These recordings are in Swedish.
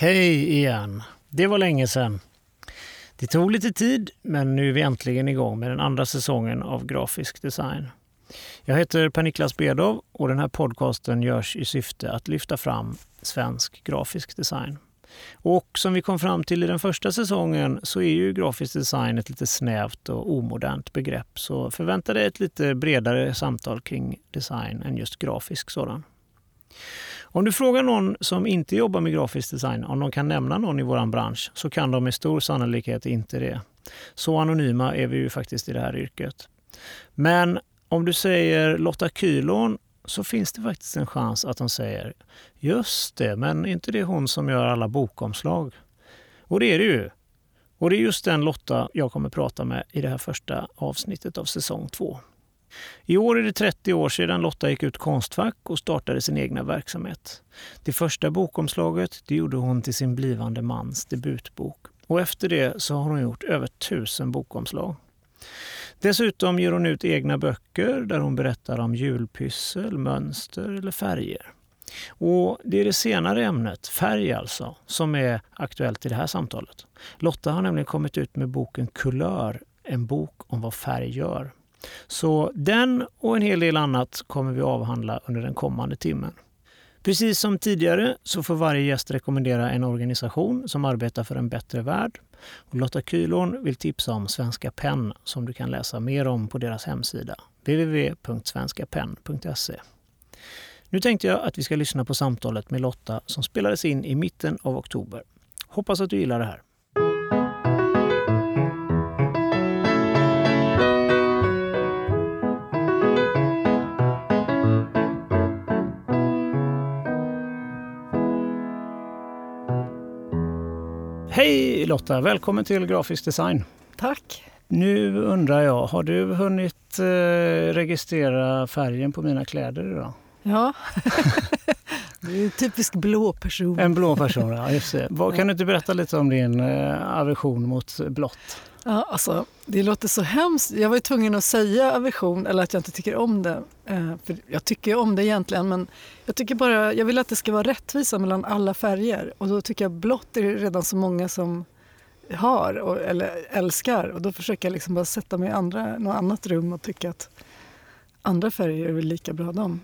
Hej igen! Det var länge sedan. Det tog lite tid, men nu är vi äntligen igång med den andra säsongen av Grafisk design. Jag heter Per-Niklas Bedov och den här podcasten görs i syfte att lyfta fram svensk grafisk design. Och som vi kom fram till i den första säsongen så är ju grafisk design ett lite snävt och omodernt begrepp. Så förvänta dig ett lite bredare samtal kring design än just grafisk sådan. Om du frågar någon som inte jobbar med grafisk design om de kan nämna någon i vår bransch så kan de med stor sannolikhet inte det. Så anonyma är vi ju faktiskt i det här yrket. Men om du säger Lotta Kylon så finns det faktiskt en chans att de säger just det, men inte det hon som gör alla bokomslag? Och det är det ju. Och det är just den Lotta jag kommer prata med i det här första avsnittet av säsong två. I år är det 30 år sedan Lotta gick ut Konstfack och startade sin egna verksamhet. Det första bokomslaget det gjorde hon till sin blivande mans debutbok. Och efter det så har hon gjort över tusen bokomslag. Dessutom ger hon ut egna böcker där hon berättar om julpyssel, mönster eller färger. Och Det är det senare ämnet, färg alltså, som är aktuellt i det här samtalet. Lotta har nämligen kommit ut med boken Kulör, en bok om vad färg gör. Så den och en hel del annat kommer vi avhandla under den kommande timmen. Precis som tidigare så får varje gäst rekommendera en organisation som arbetar för en bättre värld. Och Lotta Kühlhorn vill tipsa om Svenska Pen som du kan läsa mer om på deras hemsida www.svenskapenn.se. Nu tänkte jag att vi ska lyssna på samtalet med Lotta som spelades in i mitten av oktober. Hoppas att du gillar det här. Hej Lotta! Välkommen till Grafisk design. Tack! Nu undrar jag, har du hunnit eh, registrera färgen på mina kläder idag? Ja. du är en typisk blå person. En blå person, ja. Just det. Vad, kan du inte berätta lite om din eh, aversion mot blått? Ja, alltså, det låter så hemskt. Jag var ju tvungen att säga aversion, eller att jag inte tycker om det. Eh, för jag tycker om det egentligen, men jag tycker bara, jag vill att det ska vara rättvisa mellan alla färger. Och då tycker jag blått är det redan så många som har och, eller älskar. Och då försöker jag liksom bara sätta mig i andra, något annat rum och tycka att andra färger är väl lika bra de.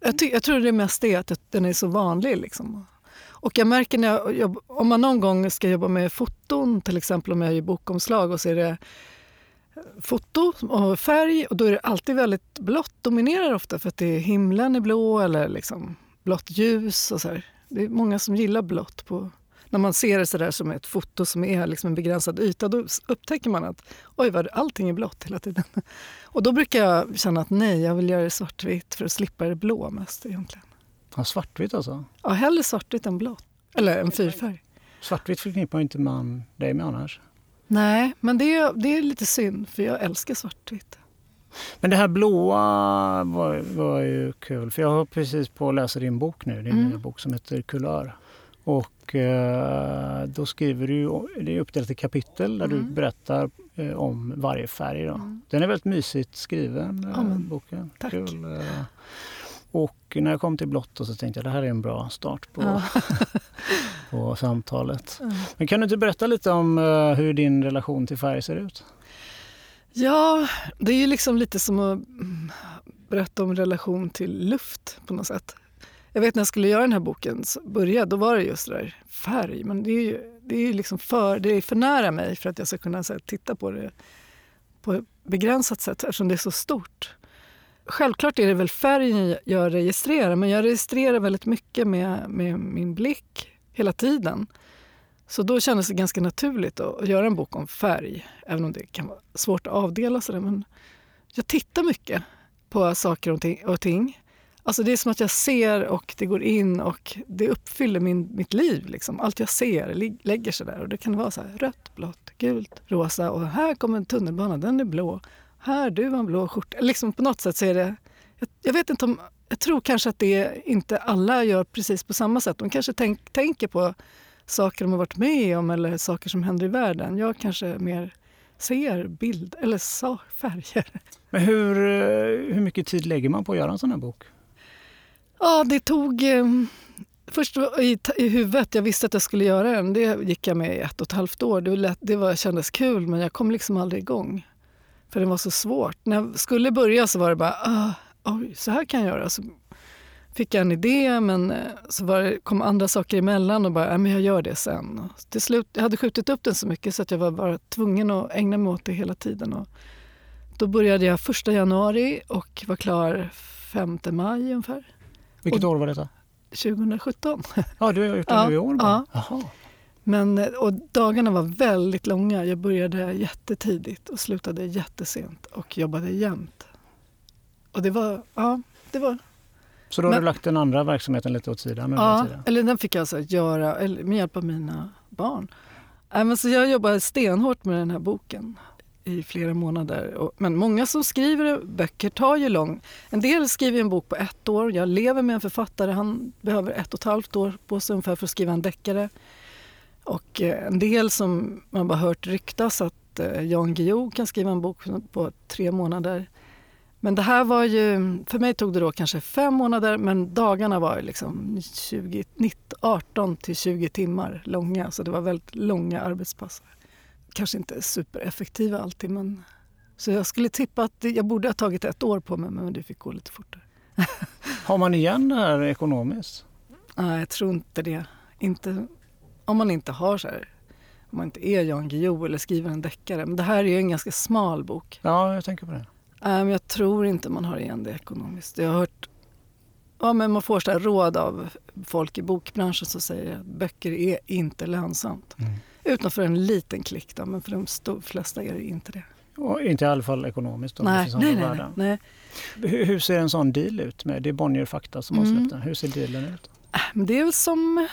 Jag, ty, jag tror det mest är att den är så vanlig. Liksom. Och jag märker när jag om man någon gång ska jobba med foton, till exempel om jag gör bokomslag och så är det eh, foto och färg och då är det alltid väldigt blått dominerar ofta för att det är himlen är blå eller liksom blått ljus och så här. Det är många som gillar blått. På, när man ser det så där som ett foto som är liksom en begränsad yta då upptäcker man att oj, vad, allting är blått hela tiden. Och då brukar jag känna att nej, jag vill göra det svartvitt för att slippa det blå mest egentligen. Ja, svartvitt alltså? Ja, hellre svartvitt än blått. Eller en fyrfärg. Svartvitt förknippar inte man dig med annars? Nej, men det är, det är lite synd för jag älskar svartvitt. Men det här blåa var, var ju kul för jag har precis på att läsa din bok nu, din mm. nya bok som heter Kulör. Och eh, då skriver du, det är uppdelat i kapitel där mm. du berättar eh, om varje färg. Då. Mm. Den är väldigt mysigt skriven, eh, boken. Tack. Kul, eh. Och när jag kom till blått så tänkte jag att det här är en bra start på, ja. på samtalet. Mm. Men kan du inte berätta lite om uh, hur din relation till färg ser ut? Ja, det är ju liksom lite som att berätta om relation till luft på något sätt. Jag vet när jag skulle göra den här boken, börja, då var det just det där färg. Men det är ju, det är liksom för, det är för nära mig för att jag ska kunna här, titta på det på ett begränsat sätt eftersom det är så stort. Självklart är det väl färgen jag registrerar men jag registrerar väldigt mycket med, med min blick hela tiden. Så då kändes det ganska naturligt att göra en bok om färg, även om det kan vara svårt att avdela. Sådär. Men jag tittar mycket på saker och ting. Alltså det är som att jag ser och det går in och det uppfyller min, mitt liv. Liksom. Allt jag ser lägger sig där. Och det kan vara så här, rött, blått, gult, rosa och här kommer en tunnelbana, den är blå här, du har en blå skjorta. Liksom på något sätt så är det... Jag, jag, vet inte om... Jag tror kanske att det inte alla gör precis på samma sätt. De kanske tänk, tänker på saker de har varit med om eller saker som händer i världen. Jag kanske mer ser bild eller så, färger. Men hur, eh, hur mycket tid lägger man på att göra en sån här bok? Ja, det tog... Eh, Först i, i huvudet, jag visste att jag skulle göra den. Det gick jag med i ett och ett halvt år. Det, lätt, det var, kändes kul men jag kom liksom aldrig igång. För det var så svårt. När jag skulle börja så var det bara, ah, oj, så här kan jag göra. Så fick jag en idé men eh, så var det, kom andra saker emellan och bara, men jag gör det sen. Och till slut, jag hade skjutit upp den så mycket så att jag var bara tvungen att ägna mig åt det hela tiden. Och då började jag första januari och var klar 5 maj ungefär. Vilket och, år var detta? 2017. Ja, du har gjort det nu i år bara? Ja. Men, eh, och dagarna var väldigt långa. Jag började jättetidigt och slutade jättesent och jobbade jämt. Och det var, ja, det var så då har Men, du lagt den andra verksamheten lite åt sidan? Ja, eller den fick jag alltså göra eller med hjälp av mina barn. Äh, men så jag jobbade stenhårt med den här boken i flera månader. Men många som skriver böcker tar ju lång... En del skriver en bok på ett år. Jag lever med en författare. Han behöver ett och ett halvt år på sig ungefär för att skriva en deckare. Och eh, en del som man bara hört ryktas att eh, Jan Guillou kan skriva en bok på tre månader. Men det här var ju, för mig tog det då kanske fem månader men dagarna var liksom 20, 18 till 20 timmar långa så det var väldigt långa arbetspass. Kanske inte supereffektiva alltid men så jag skulle tippa att jag borde ha tagit ett år på mig men det fick gå lite fortare. Har man igen det här ekonomiskt? Nej, jag tror inte det. Inte, om man inte har så här, om man inte är Jan Guillou eller skriver en deckare. Men det här är ju en ganska smal bok. Ja, jag tänker på det. Um, jag tror inte man har igen det ekonomiskt. Jag har hört ja, men man får så råd av folk i bokbranschen som säger att böcker är inte lönsamt. Mm. Utom för en liten klick, då, men för de stor, flesta är det inte det. Och inte i alla fall ekonomiskt? Då, nej, nej, nej, nej, Hur, hur, ser en sån deal ut? med Det är Bonnier Fakta som mm. har släppt den. Hur ser dealen ut? Det är väl som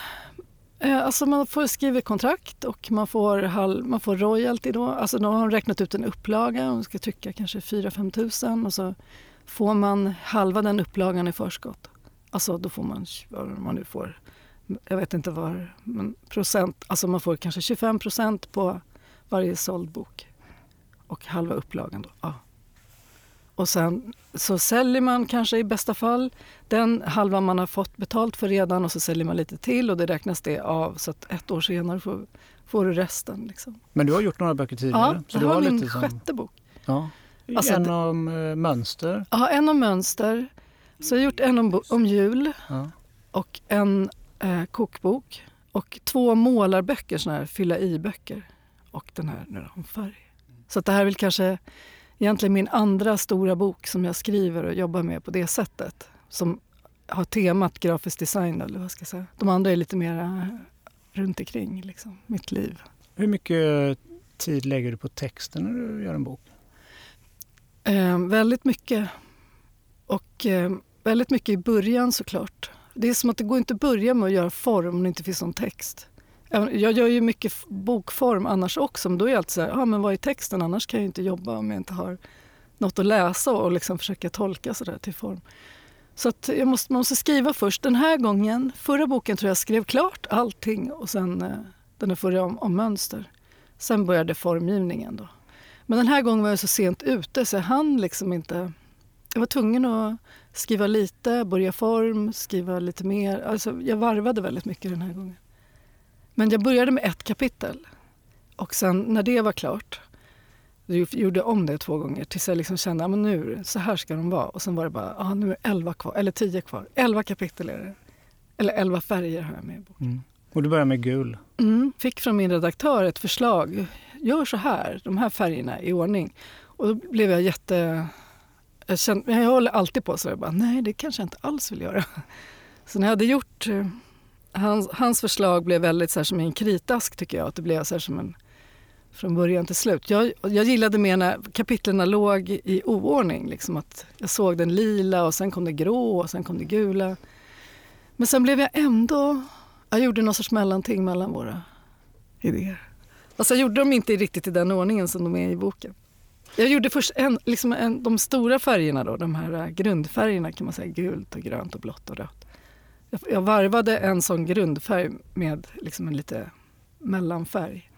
Eh, alltså man får skriva kontrakt och man får, halv, man får royalty då. Alltså då har de räknat ut en upplaga och ska trycka kanske 4-5 tusen och så får man halva den upplagan i förskott. Alltså då får man, vad man nu får, jag vet inte var, men procent, alltså man får kanske 25 procent på varje såld bok. Och halva upplagan då. Ja. Och sen så säljer man kanske i bästa fall den halva man har fått betalt för redan och så säljer man lite till och det räknas det av så att ett år senare får, får du resten. Liksom. Men du har gjort några böcker tidigare? Ja, så det var min lite som... sjätte bok. Ja. Alltså, en om äh, mönster? Ja, en om mönster. Så jag har gjort en om, om jul ja. och en äh, kokbok och två målarböcker, såna här fylla i-böcker och den här nu om färg. Så att det här är väl kanske egentligen min andra stora bok som jag skriver och jobbar med på det sättet. Som har temat grafisk design. Eller vad ska jag säga. De andra är lite mer runt omkring liksom, mitt liv. Hur mycket tid lägger du på texten när du gör en bok? Eh, väldigt mycket. Och eh, väldigt mycket i början såklart. Det är som att det går inte att börja med att göra form om det inte finns någon text. Jag gör ju mycket bokform annars också, men då är jag alltid så här, ja men vad är texten? Annars kan jag ju inte jobba om jag inte har något att läsa och liksom försöka tolka sådär till form. Så att jag måste, man måste skriva först. Den här gången, förra boken tror jag skrev klart allting och sen eh, den där förra om, om mönster. Sen började formgivningen då. Men den här gången var jag så sent ute så jag hann liksom inte... Jag var tvungen att skriva lite, börja form, skriva lite mer. Alltså jag varvade väldigt mycket den här gången. Men jag började med ett kapitel. Och sen när det var klart, jag gjorde om det två gånger tills jag liksom kände att nu, så här ska de vara. Och sen var det bara, ah, nu är elva kvar, eller tio kvar. Elva kapitel är det. Eller elva färger har jag med i boken. Mm. Och du börjar med gul? Mm, fick från min redaktör ett förslag. Gör så här, de här färgerna i ordning. Och då blev jag jätte... Jag, kände, jag håller alltid på så jag bara, nej det kanske jag inte alls vill göra. Så när jag hade gjort eh, hans, hans förslag blev väldigt så här, som en kritask tycker jag. Att det blev så här, som en, från början till slut. Jag, jag gillade mer när kapitlen låg i oordning. Liksom att jag såg den lila och sen kom det grå och sen kom det gula. Men sen blev jag ändå... Jag gjorde någon sorts mellanting mellan våra idéer. Alltså jag gjorde dem inte riktigt i den ordningen som de är i boken. Jag gjorde först en, liksom en, de stora färgerna, då, de här grundfärgerna kan man säga, gult och grönt och blått och rött. Jag varvade en sån grundfärg med liksom en lite mellanfärg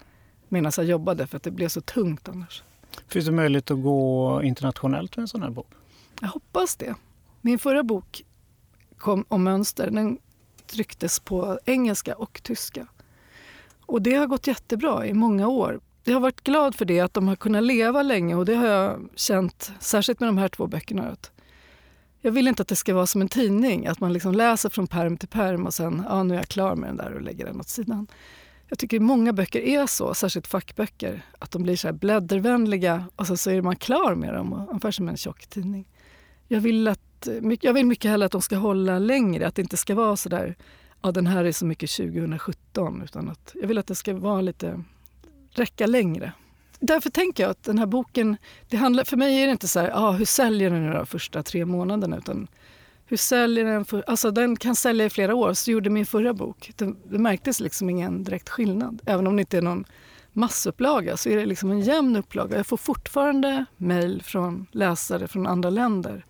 medan jag jobbade för att det blev så tungt annars. Finns det möjlighet att gå internationellt med en sån här bok? Jag hoppas det. Min förra bok kom om mönster. Den trycktes på engelska och tyska. Och det har gått jättebra i många år. Jag har varit glad för det, att de har kunnat leva länge och det har jag känt, särskilt med de här två böckerna. Att jag vill inte att det ska vara som en tidning, att man liksom läser från perm till perm och sen, ja nu är jag klar med den där och lägger den åt sidan. Jag tycker många böcker är så, särskilt fackböcker, att de blir så här bläddervänliga och sen så är man klar med dem, ungefär som en tjock tidning. Jag vill, att, jag vill mycket hellre att de ska hålla längre, att det inte ska vara så där, ja den här är så mycket 2017, utan att jag vill att det ska vara lite, räcka längre. Därför tänker jag att den här boken, det handlar, för mig är det inte så här, ah, hur säljer den de första tre månaderna, utan hur säljer den? För, alltså den kan sälja i flera år. Så gjorde min förra bok. Det, det märktes liksom ingen direkt skillnad. Även om det inte är någon massupplaga så är det liksom en jämn upplaga. Jag får fortfarande mejl från läsare från andra länder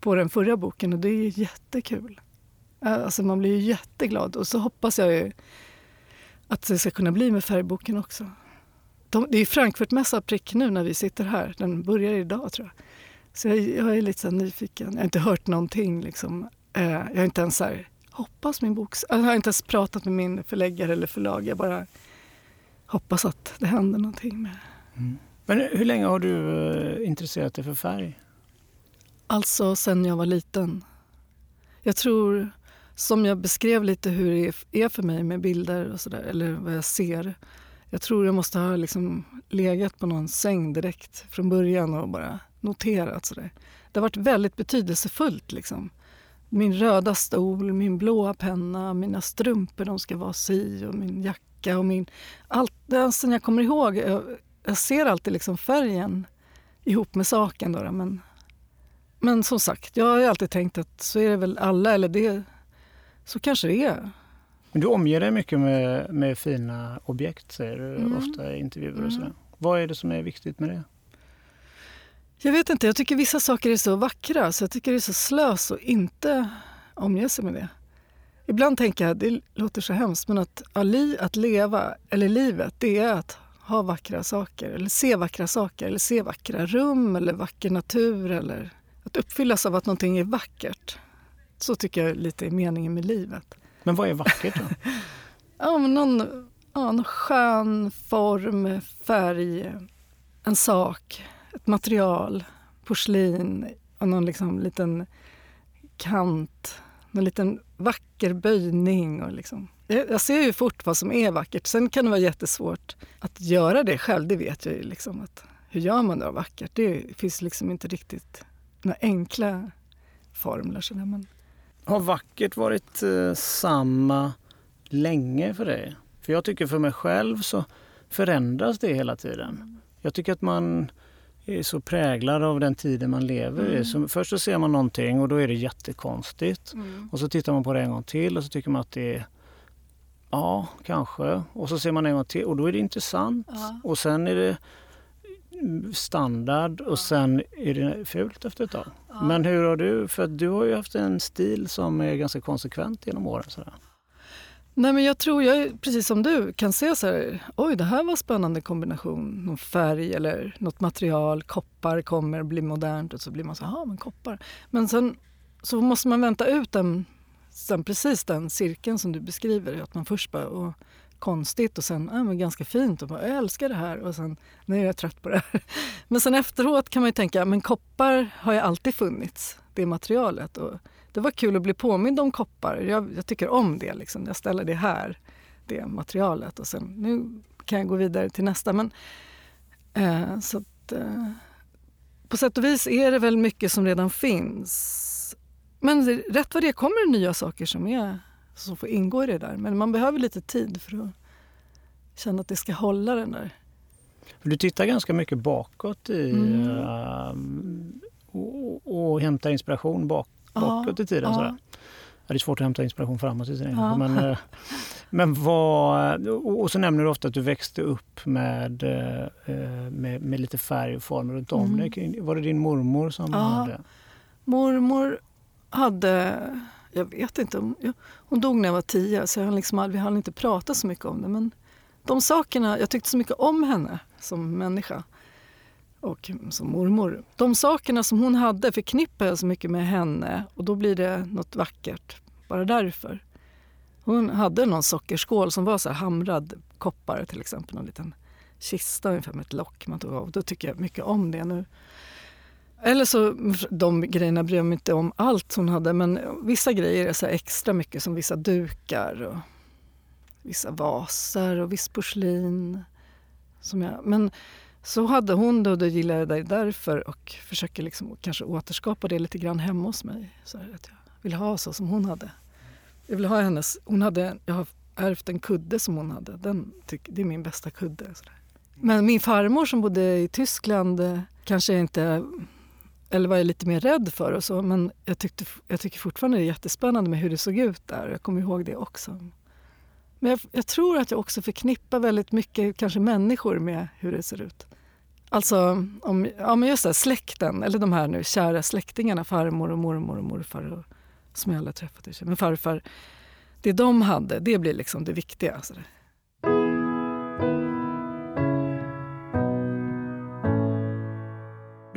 på den förra boken och det är jättekul. Alltså man blir ju jätteglad och så hoppas jag ju att det ska kunna bli med färgboken också. De, det är Frankfurtmässa prick nu när vi sitter här. Den börjar idag tror jag. Så jag, jag är lite så nyfiken. Jag har inte hört någonting. Liksom. Eh, jag har inte ens så här, hoppas min bok... Jag har inte ens pratat med min förläggare eller förlag. Jag bara hoppas att det händer någonting med mm. Men hur länge har du eh, intresserat dig för färg? Alltså sen jag var liten. Jag tror, som jag beskrev lite hur det är för mig med bilder och sådär, eller vad jag ser. Jag tror jag måste ha liksom legat på någon säng direkt från början och bara noterat. Sådär. Det har varit väldigt betydelsefullt. Liksom. Min röda stol, min blåa penna, mina strumpor de ska vara si och min jacka och min... Allt, det sen jag kommer ihåg. Jag, jag ser alltid liksom färgen ihop med saken. Då, men, men som sagt, jag har alltid tänkt att så är det väl alla, eller det, så kanske det är. Men du omger dig mycket med, med fina objekt, säger du mm. ofta i intervjuer. och mm. sådär. Vad är det som är viktigt med det? Jag vet inte, jag tycker vissa saker är så vackra så jag tycker det är så slös att inte omge sig med det. Ibland tänker jag, det låter så hemskt, men att, att leva, eller livet, det är att ha vackra saker, eller se vackra saker, eller se vackra rum eller vacker natur eller att uppfyllas av att någonting är vackert. Så tycker jag lite är meningen med livet. Men vad är vackert då? ja, men någon, ja, någon skön form, färg, en sak ett material, porslin och någon liksom liten kant, någon liten vacker böjning. Och liksom. Jag ser ju fort vad som är vackert. Sen kan det vara jättesvårt att göra det själv, det vet jag ju. Liksom, att hur gör man det vackert? Det finns liksom inte riktigt några enkla formler. Sådär, man... Har vackert varit eh, samma länge för dig? För jag tycker för mig själv så förändras det hela tiden. Jag tycker att man är så präglad av den tiden man lever mm. i. Så först så ser man någonting och då är det jättekonstigt. Mm. Och så tittar man på det en gång till och så tycker man att det är Ja, kanske. Och så ser man en gång till och då är det intressant. Ja. Och sen är det standard och sen är det fult efter ett tag. Ja. Men hur har du, för du har ju haft en stil som är ganska konsekvent genom åren. Sådär. Nej, men jag tror, jag, precis som du, kan se så här, oj det här var en spännande kombination. Någon färg eller något material, koppar kommer, blir modernt och så blir man så ja men koppar. Men sen så måste man vänta ut den, sen precis den cirkeln som du beskriver. Att man först bara, och konstigt och sen, äh, men ganska fint och bara, jag älskar det här och sen, nu är jag trött på det här. Men sen efteråt kan man ju tänka, men koppar har ju alltid funnits, det materialet. Och det var kul att bli påmind om koppar. Jag, jag tycker om det. Liksom. Jag ställer det här, det materialet. Och sen, nu kan jag gå vidare till nästa. Men, eh, så att, eh, på sätt och vis är det väl mycket som redan finns. Men rätt vad det är kommer det nya saker som, är, som får ingå i det där. Men man behöver lite tid för att känna att det ska hålla den där. Du tittar ganska mycket bakåt i, mm. uh, och, och hämtar inspiration bak, bakåt i tiden. Ja. Sådär. Ja, det är svårt att hämta inspiration framåt i tiden. Ja. Men, eh, men vad, och så nämner du ofta att du växte upp med, eh, med, med lite färg och form runt om mm. dig. Var det din mormor som ja. hade? Mormor hade, jag vet inte, hon dog när jag var tio så jag liksom, vi hann inte prata så mycket om det. Men de sakerna, jag tyckte så mycket om henne som människa och som mormor. De sakerna som hon hade förknippar jag så mycket med henne och då blir det något vackert bara därför. Hon hade någon sockerskål som var så här hamrad koppar till exempel. En liten kista ungefär med ett lock man tog av. Då tycker jag mycket om det nu. Eller så, de grejerna bryr jag mig inte om allt hon hade men vissa grejer är så extra mycket som vissa dukar och vissa vaser och viss porslin. Som jag, men så hade hon det och då gillade jag det därför och försöker liksom kanske återskapa det lite grann hemma hos mig. Så att jag vill ha så som hon hade. Jag vill ha hennes, hon hade, jag har ärvt en kudde som hon hade. Den, det är min bästa kudde. Men min farmor som bodde i Tyskland eh, kanske inte eller var jag lite mer rädd för och så. Men jag, tyckte, jag tycker fortfarande det är jättespännande med hur det såg ut där. Jag kommer ihåg det också. Men jag, jag, tror att jag också förknippar väldigt mycket kanske människor med hur det ser ut. Alltså, om, ja, men just det, släkten, eller de här nu kära släktingarna, farmor och mormor och morfar och, som jag aldrig träffat. Men farfar, det de hade, det blir liksom det viktiga. Alltså.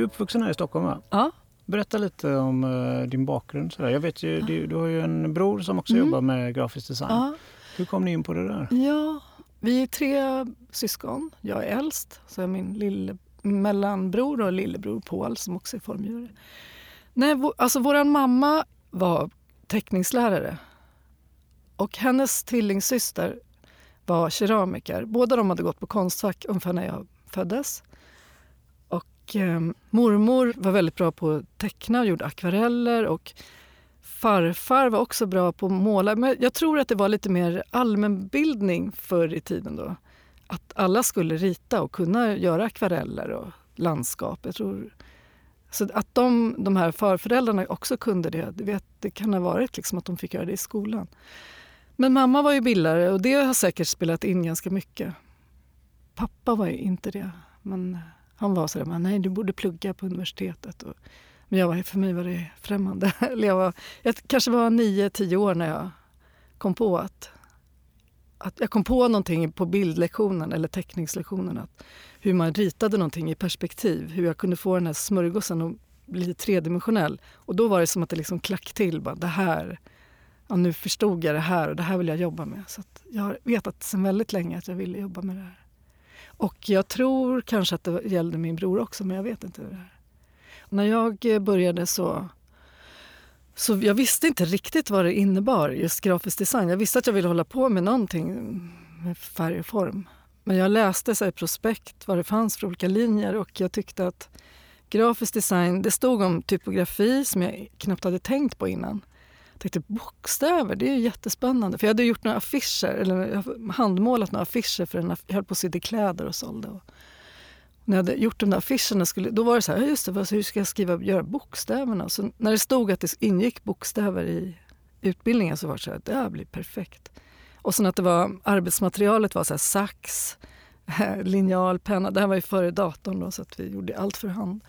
Är uppvuxen här i Stockholm va? Ja. Berätta lite om uh, din bakgrund. Sådär. Jag vet ju, du, du, har ju en bror som också mm. jobbar med grafisk design. Ja. Hur kom ni in på det där? Ja, vi är tre syskon. Jag är äldst, så är min lille, mellanbror och lillebror Paul som också är formgivare. Nej, alltså vår mamma var teckningslärare och hennes tvillingsyster var keramiker. Båda de hade gått på Konstfack ungefär när jag föddes. Och, eh, mormor var väldigt bra på att teckna och gjorde akvareller. Och farfar var också bra på att måla. Men jag tror att det var lite mer allmänbildning förr i tiden. då. Att alla skulle rita och kunna göra akvareller och landskap. Jag tror, så att de, de här farföräldrarna också kunde det, det, vet, det kan ha varit liksom att de fick göra det i skolan. Men mamma var ju bildare och det har säkert spelat in ganska mycket. Pappa var ju inte det. Men han var så där, nej du borde plugga på universitetet. Och, men jag var, för mig var det främmande. jag, var, jag kanske var nio, tio år när jag kom på att, att jag kom på någonting på bildlektionen eller teckningslektionen. Att hur man ritade någonting i perspektiv. Hur jag kunde få den här smörgåsen att bli tredimensionell. Och då var det som att det liksom klack till. Bara, det här, ja, nu förstod jag det här och det här vill jag jobba med. Så jag har vetat sedan väldigt länge att jag ville jobba med det här. Och jag tror kanske att det gällde min bror också, men jag vet inte. Det här. När jag eh, började så, så jag visste inte riktigt vad det innebar, just grafisk design. Jag visste att jag ville hålla på med någonting med färg och form. Men jag läste så prospekt vad det fanns för olika linjer och jag tyckte att grafisk design, det stod om typografi som jag knappt hade tänkt på innan. Jag tänkte bokstäver, det är ju jättespännande. För jag hade gjort några affischer, eller handmålat några affischer för en, jag höll på att sydde kläder och sålde. Och när jag hade gjort de där affischerna, skulle, då var det så här, just det, hur ska jag skriva, göra bokstäverna? Så när det stod att det ingick bokstäver i utbildningen så var det så här, det här blir perfekt. Och sen att det var, arbetsmaterialet var så här, sax, linjal, penna. Det här var ju före datorn då, så att vi gjorde allt för hand.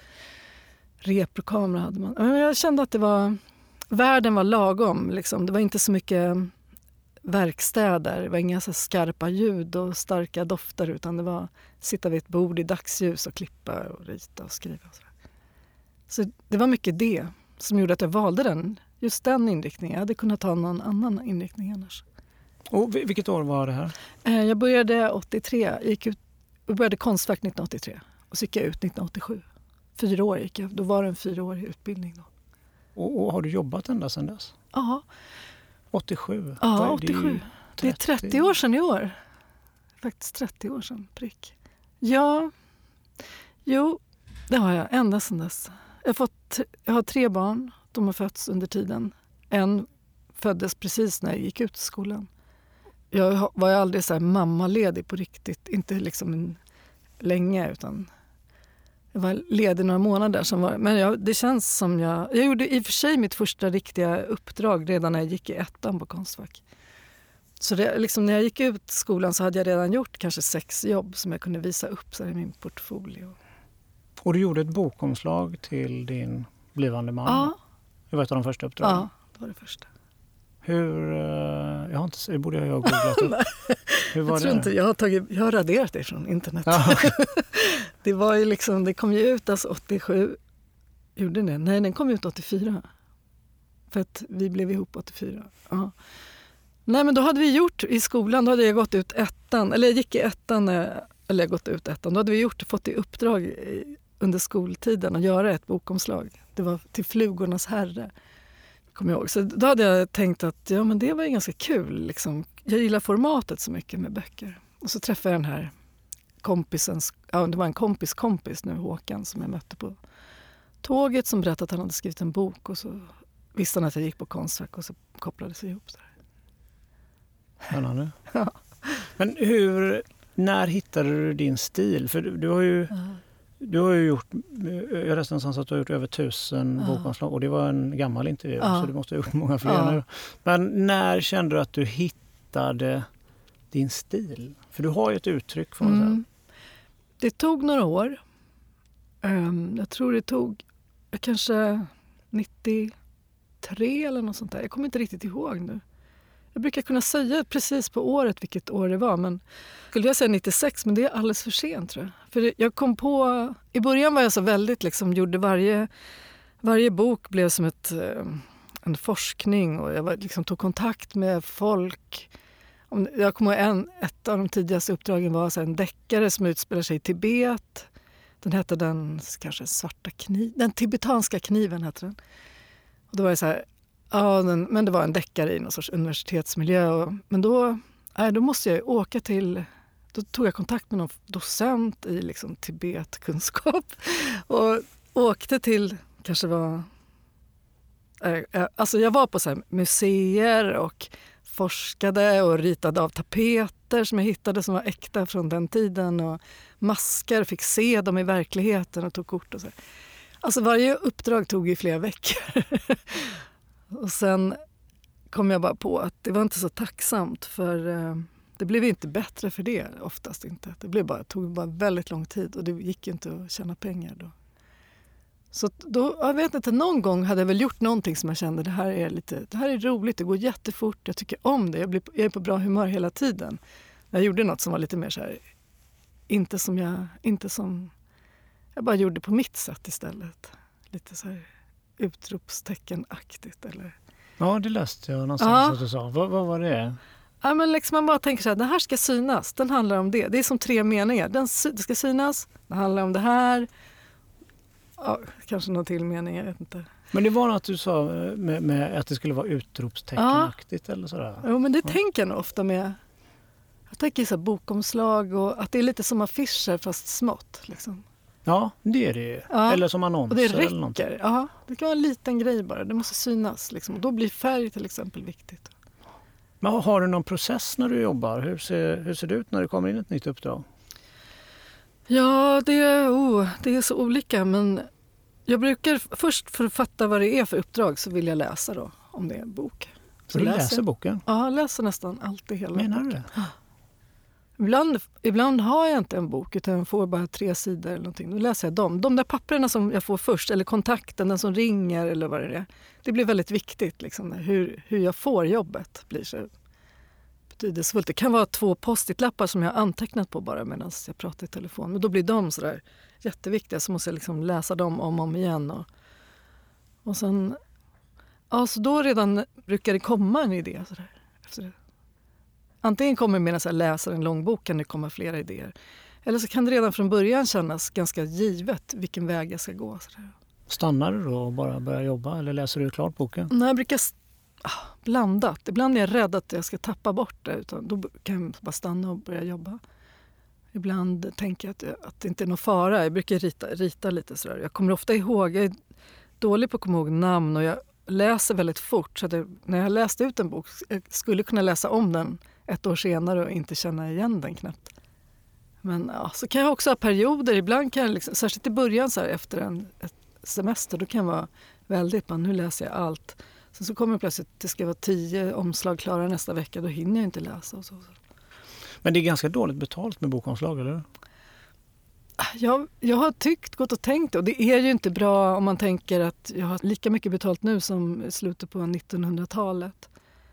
Reprokamera hade man. Jag kände att det var världen var lagom. Liksom. Det var inte så mycket verkstäder, det var inga så skarpa ljud och starka dofter utan det var sitta vid ett bord i dagsljus och klippa och rita och skriva. Och så. så det var mycket det som gjorde att jag valde den, just den inriktningen. Jag hade kunnat ta någon annan inriktning annars. Och vilket år var det här? Eh, jag började 83, jag gick ut, började Konstfack 1983 och så gick jag ut 1987. Fyra år gick jag, då var det en fyraårig utbildning. Då. Och, och, har du jobbat ända sedan dess? Ja. 87? Ja, 87. Det är 30 år sedan i år. Faktiskt 30 år sedan, prick. Ja, jo, det har jag ända sedan dess. Jag har, fått, jag har tre barn. De har fötts under tiden. En föddes precis när jag gick ut skolan. Jag var aldrig så här mammaledig på riktigt. Inte liksom en, länge, utan jag var ledig några månader. Som var, men jag, det känns som jag... Jag gjorde i och för sig mitt första riktiga uppdrag redan när jag gick i ettan på Konstfack. Så det, liksom, när jag gick ut skolan så hade jag redan gjort kanske sex jobb som jag kunde visa upp så i min portfolio. Och du gjorde ett bokomslag till din blivande man? Ja. Det var ett av de första uppdragen? Ja, det var det första. Hur... Eh, jag har inte, det borde jag ha googlat upp. Hur var jag tror det? inte, jag har, tagit, jag har raderat det från internet. Ja. det, var ju liksom, det kom ju ut alltså 87. Gjorde det? Nej, den kom ut 84. För att vi blev ihop 84. Ja. Nej men då hade vi gjort i skolan, då hade jag gått ut ettan, eller jag gick i ettan, eller jag gått ut ettan, då hade vi gjort, fått i uppdrag under skoltiden att göra ett bokomslag. Det var till Flugornas herre. Kommer jag ihåg. Så då hade jag tänkt att ja, men det var ganska kul. Liksom. Jag gillar formatet så mycket med böcker. Och så träffade jag den här kompisen, ja, det var en kompis kompis nu, Håkan, som jag mötte på tåget som berättade att han hade skrivit en bok och så visste han att jag gick på Konstfack och så kopplades vi ihop. Spännande. ja. Men hur, när hittade du din stil? För du, du har ju ja. Du har ju gjort, jag läste någonstans att du har gjort över tusen ja. bokomslag och det var en gammal intervju ja. så du måste ha gjort många fler ja. nu. Men när kände du att du hittade din stil? För du har ju ett uttryck får man säga. Det tog några år. Ehm, jag tror det tog kanske 93 eller något sånt där. Jag kommer inte riktigt ihåg nu. Jag brukar kunna säga precis på året vilket år det var. Men skulle jag säga 96, men det är alldeles för sent tror jag. För jag kom på... I början var jag så väldigt liksom, gjorde varje, varje bok blev som ett, eh, en forskning och jag var, liksom, tog kontakt med folk. Jag kommer ihåg en, ett av de tidigaste uppdragen var så en deckare som utspelar sig i Tibet. Den hette den kanske svarta kniven, den tibetanska kniven. Hette den. Och då var det så här, Ja, den, men det var en deckare i någon sorts universitetsmiljö. Och, men då, nej, då måste jag åka till... Då tog jag kontakt med någon docent i liksom Tibetkunskap och åkte till, kanske var... Äh, alltså jag var på så museer och forskade och ritade av tapeter som jag hittade som var äkta från den tiden. Och maskar, fick se dem i verkligheten och tog kort. och så. Alltså varje uppdrag tog ju flera veckor. Och sen kom jag bara på att det var inte så tacksamt för eh, det blev inte bättre för det, oftast inte. Det blev bara, tog bara väldigt lång tid och det gick inte att tjäna pengar då. Så då, jag vet inte, någon gång hade jag väl gjort någonting som jag kände det här är lite, det här är roligt, det går jättefort, jag tycker om det, jag, blir, jag är på bra humör hela tiden. Jag gjorde något som var lite mer så här, inte som jag, inte som, jag bara gjorde på mitt sätt istället. Lite så här utropsteckenaktigt. Eller? Ja, det läste jag någonstans ja. att du sa. Vad, vad var det? Ja, men liksom man bara tänker så här, den här ska synas. Den handlar om det. Det är som tre meningar. Den det ska synas, det handlar om det här. Ja, kanske någon till mening, jag vet inte. Men det var något du sa med, med att det skulle vara utropsteckenaktigt ja. eller sådär? Jo, men det ja. tänker jag nog ofta med. Jag tänker så bokomslag och att det är lite som affischer fast smått. Liksom. Ja, det är det ju. Ja. Eller som annonser. Och det räcker. Ja, det kan vara en liten grej bara. Det måste synas. Liksom. Och då blir färg till exempel viktigt. Men har du någon process när du jobbar? Hur ser, hur ser det ut när det kommer in ett nytt uppdrag? Ja, det, oh, det är så olika. Men jag brukar först för att fatta vad det är för uppdrag så vill jag läsa då, om det är en bok. Så, du läser, läser boken? Ja, jag läser nästan alltid hela Menar boken. du det? Ibland, ibland har jag inte en bok utan får bara tre sidor. eller någonting. Då läser jag dem. De där papperna som jag får först, eller kontakten, den som ringer eller vad det är. Det blir väldigt viktigt. Liksom, hur, hur jag får jobbet blir så betydelsefullt. Det kan vara två post-it-lappar som jag har antecknat på bara medan jag pratar i telefon. Men då blir de så där jätteviktiga så måste jag liksom läsa dem om och om igen. Och, och sen, ja, så då redan brukar det komma en idé. Så där, efter det. Antingen kommer medan jag läser en lång bok kan det komma flera idéer. Eller så kan det redan från början kännas ganska givet vilken väg jag ska gå. Stannar du då och bara börjar jobba eller läser du klart boken? Nej, jag brukar Ah, blandat. Ibland är jag rädd att jag ska tappa bort det. Utan då kan jag bara stanna och börja jobba. Ibland tänker jag att, att det inte är någon fara. Jag brukar rita, rita lite sådär. Jag kommer ofta ihåg, jag är dålig på att komma ihåg namn och jag läser väldigt fort. Så det, när jag läste ut en bok jag skulle kunna läsa om den ett år senare och inte känna igen den knappt. Men ja, så kan jag också ha perioder, ibland kan jag liksom, särskilt i början så här, efter en semester, då kan jag vara väldigt, men nu läser jag allt. Sen så kommer plötsligt, det ska vara tio omslag klara nästa vecka, då hinner jag inte läsa. Och så. Men det är ganska dåligt betalt med bokomslag, eller jag, jag har tyckt, gått och tänkt och det är ju inte bra om man tänker att jag har lika mycket betalt nu som i slutet på 1900-talet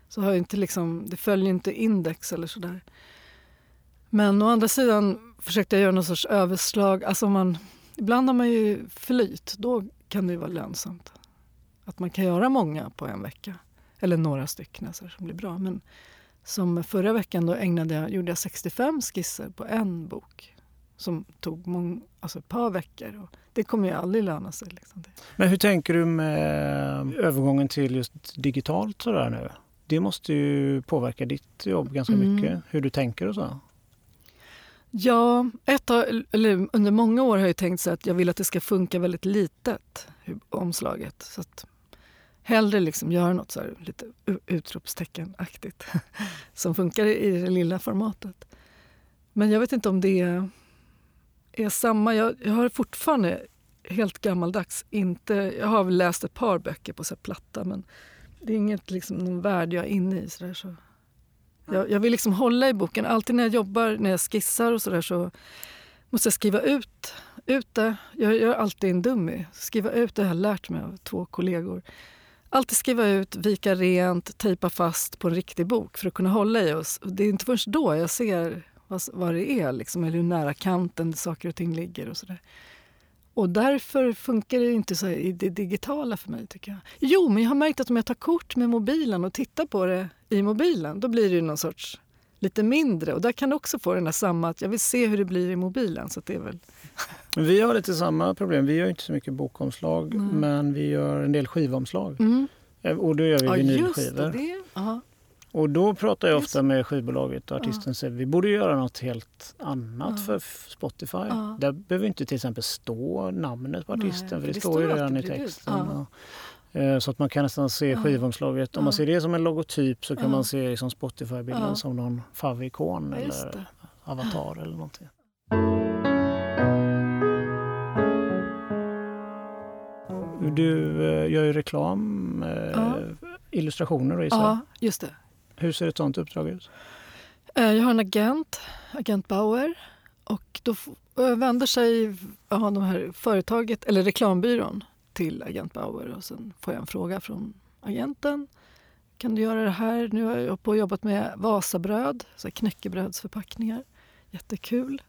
så har inte liksom, det följer inte index eller sådär. Men å andra sidan försökte jag göra någon sorts överslag. Alltså man, ibland har man ju flyt, då kan det vara lönsamt. Att man kan göra många på en vecka. Eller några stycken alltså, som blir bra. Men Som förra veckan då ägnade jag, gjorde jag 65 skisser på en bok som tog mång, alltså ett par veckor. Och det kommer ju aldrig löna sig. Liksom. Men hur tänker du med övergången till just digitalt sådär nu? Det måste ju påverka ditt jobb ganska mm. mycket, hur du tänker och så. Ja, ett eller under många år har jag tänkt så att jag vill att det ska funka väldigt litet, omslaget. Så att hellre liksom göra något så här, lite utropsteckenaktigt som funkar i det lilla formatet. Men jag vet inte om det är, är samma. Jag, jag, har fortfarande helt gammaldags inte... Jag har väl läst ett par böcker på så platta men det är inget liksom, någon värld jag är inne i. Så där, så. Jag, jag, vill liksom hålla i boken. Alltid när jag jobbar, när jag skissar och så där så måste jag skriva ut, ut det. Jag gör alltid en dummy. Skriva ut det jag har lärt mig av två kollegor. Alltid skriva ut, vika rent, tejpa fast på en riktig bok för att kunna hålla i oss. Det är inte först då jag ser vad, vad det är, liksom, eller hur nära kanten saker och ting ligger. och så där. Och därför funkar det inte så i det digitala för mig. tycker jag. Jo, men jag har märkt att om jag tar kort med mobilen och tittar på det i mobilen, då blir det ju någon sorts lite mindre. Och där kan du också få den där samma, att jag vill se hur det blir i mobilen. Så det är väl... Vi har lite samma problem. Vi gör inte så mycket bokomslag, mm. men vi gör en del skivomslag. Mm. Eh, och då gör vi ja, vinylskivor. Det, det. Och då pratar jag ofta med skivbolaget och artisten och säger vi borde göra något helt annat för Spotify. Där behöver inte till exempel stå namnet på artisten Nej, för det, det står ju redan i texten. Eh, så att man kan nästan se skivomslaget. Om man ser det som en logotyp så kan man se liksom Spotify-bilden som någon favikon eller avatar eller någonting. Du eh, gör ju reklam, eh, illustrationer och Ja, just det. Hur ser ett sånt uppdrag ut? Eh, jag har en agent, agent Bauer. Och då vänder sig ja, de här företaget, eller reklambyrån till agent Bauer och sen får jag en fråga från agenten. Kan du göra det här? Nu har jag på och jobbat med Vasabröd, så knäckebrödsförpackningar. Jättekul.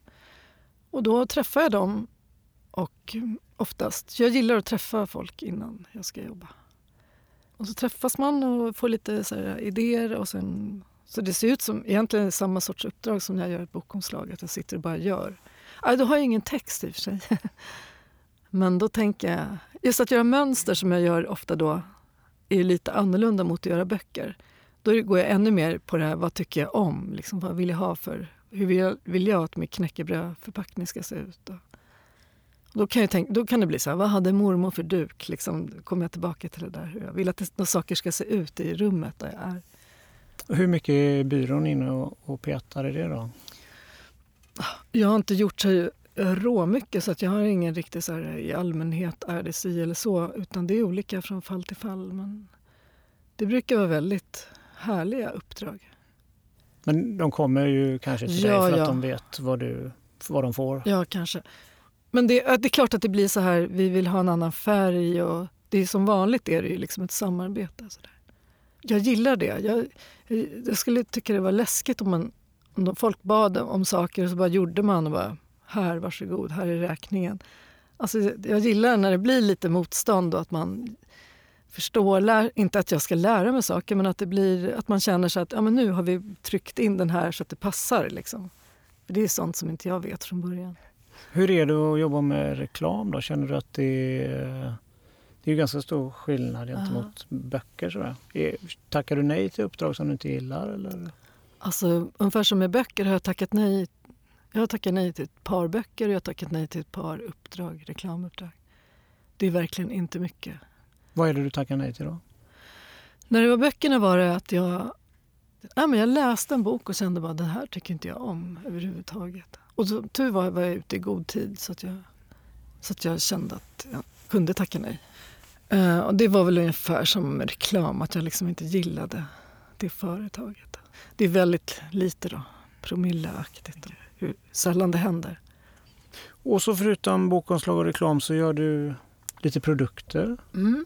Och då träffar jag dem och mm, oftast, jag gillar att träffa folk innan jag ska jobba. Och så träffas man och får lite så här, idéer. Och sen, så det ser ut som egentligen samma sorts uppdrag som när jag gör ett bokomslag, att jag sitter och bara gör. Aj, då har jag ingen text i och för sig. Men då tänker jag, just att göra mönster som jag gör ofta då är lite annorlunda mot att göra böcker. Då går jag ännu mer på det här, vad tycker jag om? Liksom, vad vill jag ha för, hur vill jag, vill jag att min knäckebrödförpackning ska se ut? Och, då kan, jag tänka, då kan det bli så här, vad hade mormor för duk? Liksom, kommer jag tillbaka till det där. Hur jag vill att det, saker ska se ut i rummet där jag är. Hur mycket är byrån inne och, och petar i det då? Jag har inte gjort så råmycket så att jag har ingen riktig så här, i allmänhet är det si eller så. Utan det är olika från fall till fall. Men det brukar vara väldigt härliga uppdrag. Men de kommer ju kanske till ja, dig för ja. att de vet vad, du, vad de får? Ja, kanske. Men det, det, är klart att det blir så här, vi vill ha en annan färg och det är som vanligt är det ju liksom ett samarbete. Så där. Jag gillar det. Jag, jag, skulle tycka det var läskigt om, man, om folk bad om saker och så bara gjorde man och bara här, varsågod, här är räkningen. Alltså, jag gillar när det blir lite motstånd och att man förstår, lär, inte att jag ska lära mig saker, men att, det blir, att man känner sig att ja, men nu har vi tryckt in den här så att det passar. Liksom. För det är sånt som inte jag vet från början. Hur är det att jobba med reklam då? Känner du att det är, det är ganska stor skillnad gentemot ja. böcker? Sådär. Tackar du nej till uppdrag som du inte gillar? Eller? Alltså, ungefär som med böcker har jag tackat nej. Jag har tackat nej till ett par böcker och jag har tackat nej till ett par uppdrag, reklamuppdrag. Det är verkligen inte mycket. Vad är det du tackar nej till då? När det var böckerna var det att jag, ja, men jag läste en bok och kände bara den här tycker inte jag om överhuvudtaget. Och så, tur var, var jag ute i god tid så att jag, så att jag kände att jag kunde tacka nej. Uh, och det var väl ungefär som reklam, att jag liksom inte gillade det företaget. Det är väldigt lite då, promilleaktigt, hur sällan det händer. Och så förutom bokomslag och reklam så gör du lite produkter. Mm.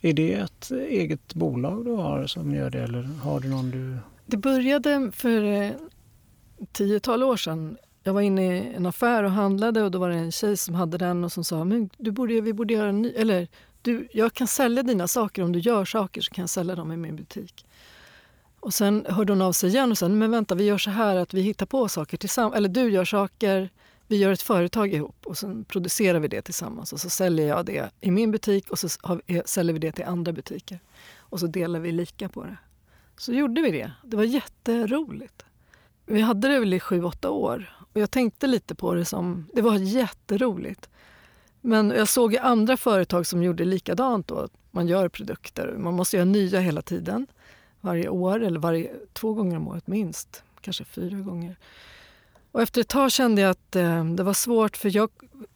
Är det ett eget bolag du har som gör det eller har du någon du... Det började för eh, tiotal år sedan jag var inne i en affär och handlade och då var det en tjej som hade den och som sa men du borde, vi borde göra en ny, eller du, jag kan sälja dina saker om du gör saker så kan jag sälja dem i min butik. Och sen hörde hon av sig igen och sa, men vänta vi gör så här att vi hittar på saker tillsammans. Eller du gör saker, vi gör ett företag ihop och sen producerar vi det tillsammans. Och så säljer jag det i min butik och så eh, säljer vi det till andra butiker. Och så delar vi lika på det. Så gjorde vi det. Det var jätteroligt. Vi hade det väl i sju, åtta år. Och jag tänkte lite på det som, det var jätteroligt. Men jag såg andra företag som gjorde likadant då. Man gör produkter, man måste göra nya hela tiden. Varje år eller varje, två gånger om året minst. Kanske fyra gånger. Och efter ett tag kände jag att eh, det var svårt för jag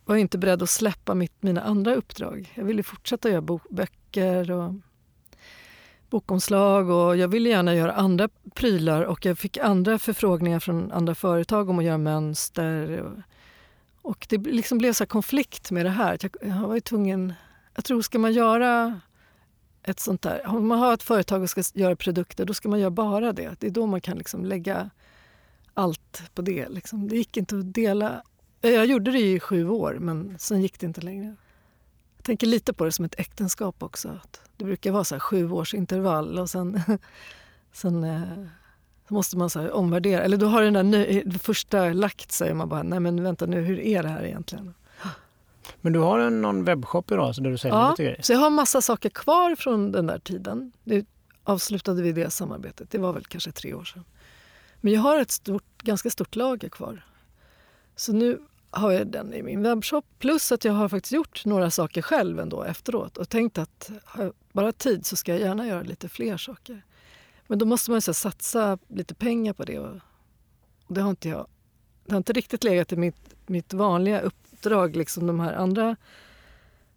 var inte beredd att släppa mitt, mina andra uppdrag. Jag ville fortsätta göra böcker och bokomslag och jag ville gärna göra andra prylar och jag fick andra förfrågningar från andra företag om att göra mönster. Och, och det liksom blev så konflikt med det här. Jag, jag var tvungen... Jag tror, ska man göra ett sånt där... Om man har ett företag och ska göra produkter, då ska man göra bara det. Det är då man kan liksom lägga allt på det. Liksom. Det gick inte att dela. Eh, jag gjorde det i sju år, men sen gick det inte längre. Jag tänker lite på det som ett äktenskap också. Att det brukar vara så här sju års intervall och sen, sen eh, så måste man så omvärdera. Eller då har den där det första lagt sig och man bara, nej men vänta nu, hur är det här egentligen? Men du har en, någon webbshop idag så där du säljer ja, lite grejer? så jag har massa saker kvar från den där tiden. Nu avslutade vi det samarbetet, det var väl kanske tre år sedan. Men jag har ett stort, ganska stort lager kvar. Så nu har jag den i min webbshop. Plus att jag har faktiskt gjort några saker själv ändå efteråt och tänkt att har jag bara tid så ska jag gärna göra lite fler saker. Men då måste man så satsa lite pengar på det. Och det har inte jag. Det har inte riktigt legat i mitt, mitt vanliga uppdrag. Liksom de här andra,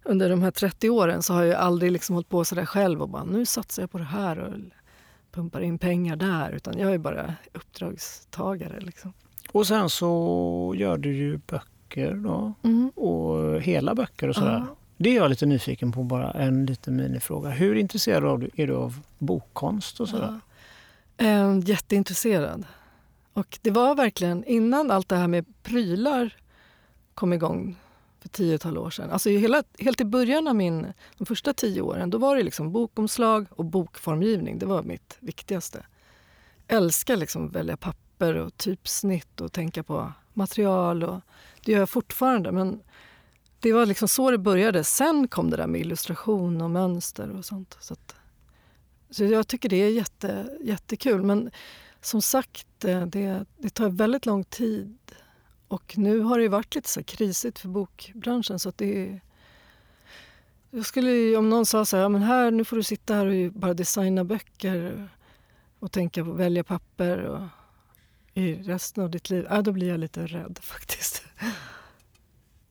under de här 30 åren så har jag aldrig liksom hållit på så där själv och bara nu satsar jag på det här och pumpar in pengar där. Utan jag är bara uppdragstagare. Liksom. Och sen så gör du ju böcker då. Mm. Och hela böcker och sådär. Ja. Det är jag lite nyfiken på, bara en liten minifråga. Hur intresserad är du av bokkonst och sådär? Ja. Äh, jätteintresserad. Och det var verkligen innan allt det här med prylar kom igång för tiotal år sedan. Alltså hela, helt i början av min, de första tio åren då var det liksom bokomslag och bokformgivning. Det var mitt viktigaste. Älskar liksom att välja papper och typsnitt och tänka på material. Och, det gör jag fortfarande, men det var liksom så det började. Sen kom det där med illustration och mönster och sånt. Så, att, så jag tycker det är jätte, jättekul. Men som sagt, eh, det, det tar väldigt lång tid. Och nu har det varit lite så krisigt för bokbranschen. så att det jag skulle, om någon sa så här, men här, nu får du sitta här och bara designa böcker och tänka på att välja papper och i resten av ditt liv, ja, då blir jag lite rädd faktiskt.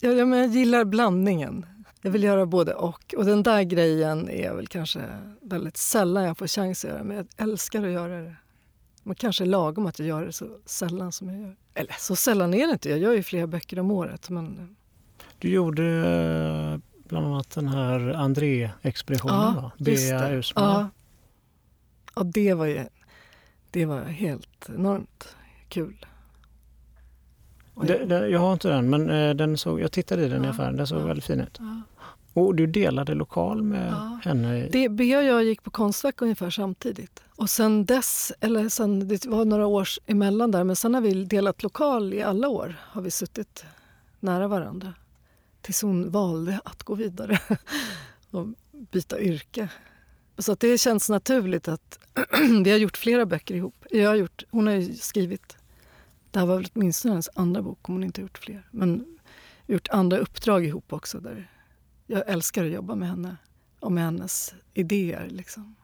Jag, jag, men jag gillar blandningen. Jag vill göra både och. Och den där grejen är väl kanske väldigt sällan jag får chans att göra, men jag älskar att göra det. Man kanske är lagom att jag gör det så sällan som jag gör. Eller så sällan är det inte, jag gör ju flera böcker om året. Men... Du gjorde eh, bland annat den här André-expeditionen, ja, Bea Ja. ja, det var ju det var helt enormt kul. Det, det, jag har inte den, men eh, den såg, jag tittade i den ja, i affären. Den såg ja, väldigt fin ut. Ja. Och du delade lokal med ja. henne? Det, Bea och jag gick på Konstverk ungefär samtidigt. Och sen dess, eller sen, det var några år emellan där, men sen har vi delat lokal i alla år. Har vi suttit nära varandra. Tills hon valde att gå vidare och byta yrke. Så det känns naturligt att vi har gjort flera böcker ihop. Jag har gjort, hon har skrivit det här var väl åtminstone hennes andra bok, om hon inte gjort fler. Men gjort andra uppdrag ihop också. Där jag älskar att jobba med henne och med hennes idéer. Liksom.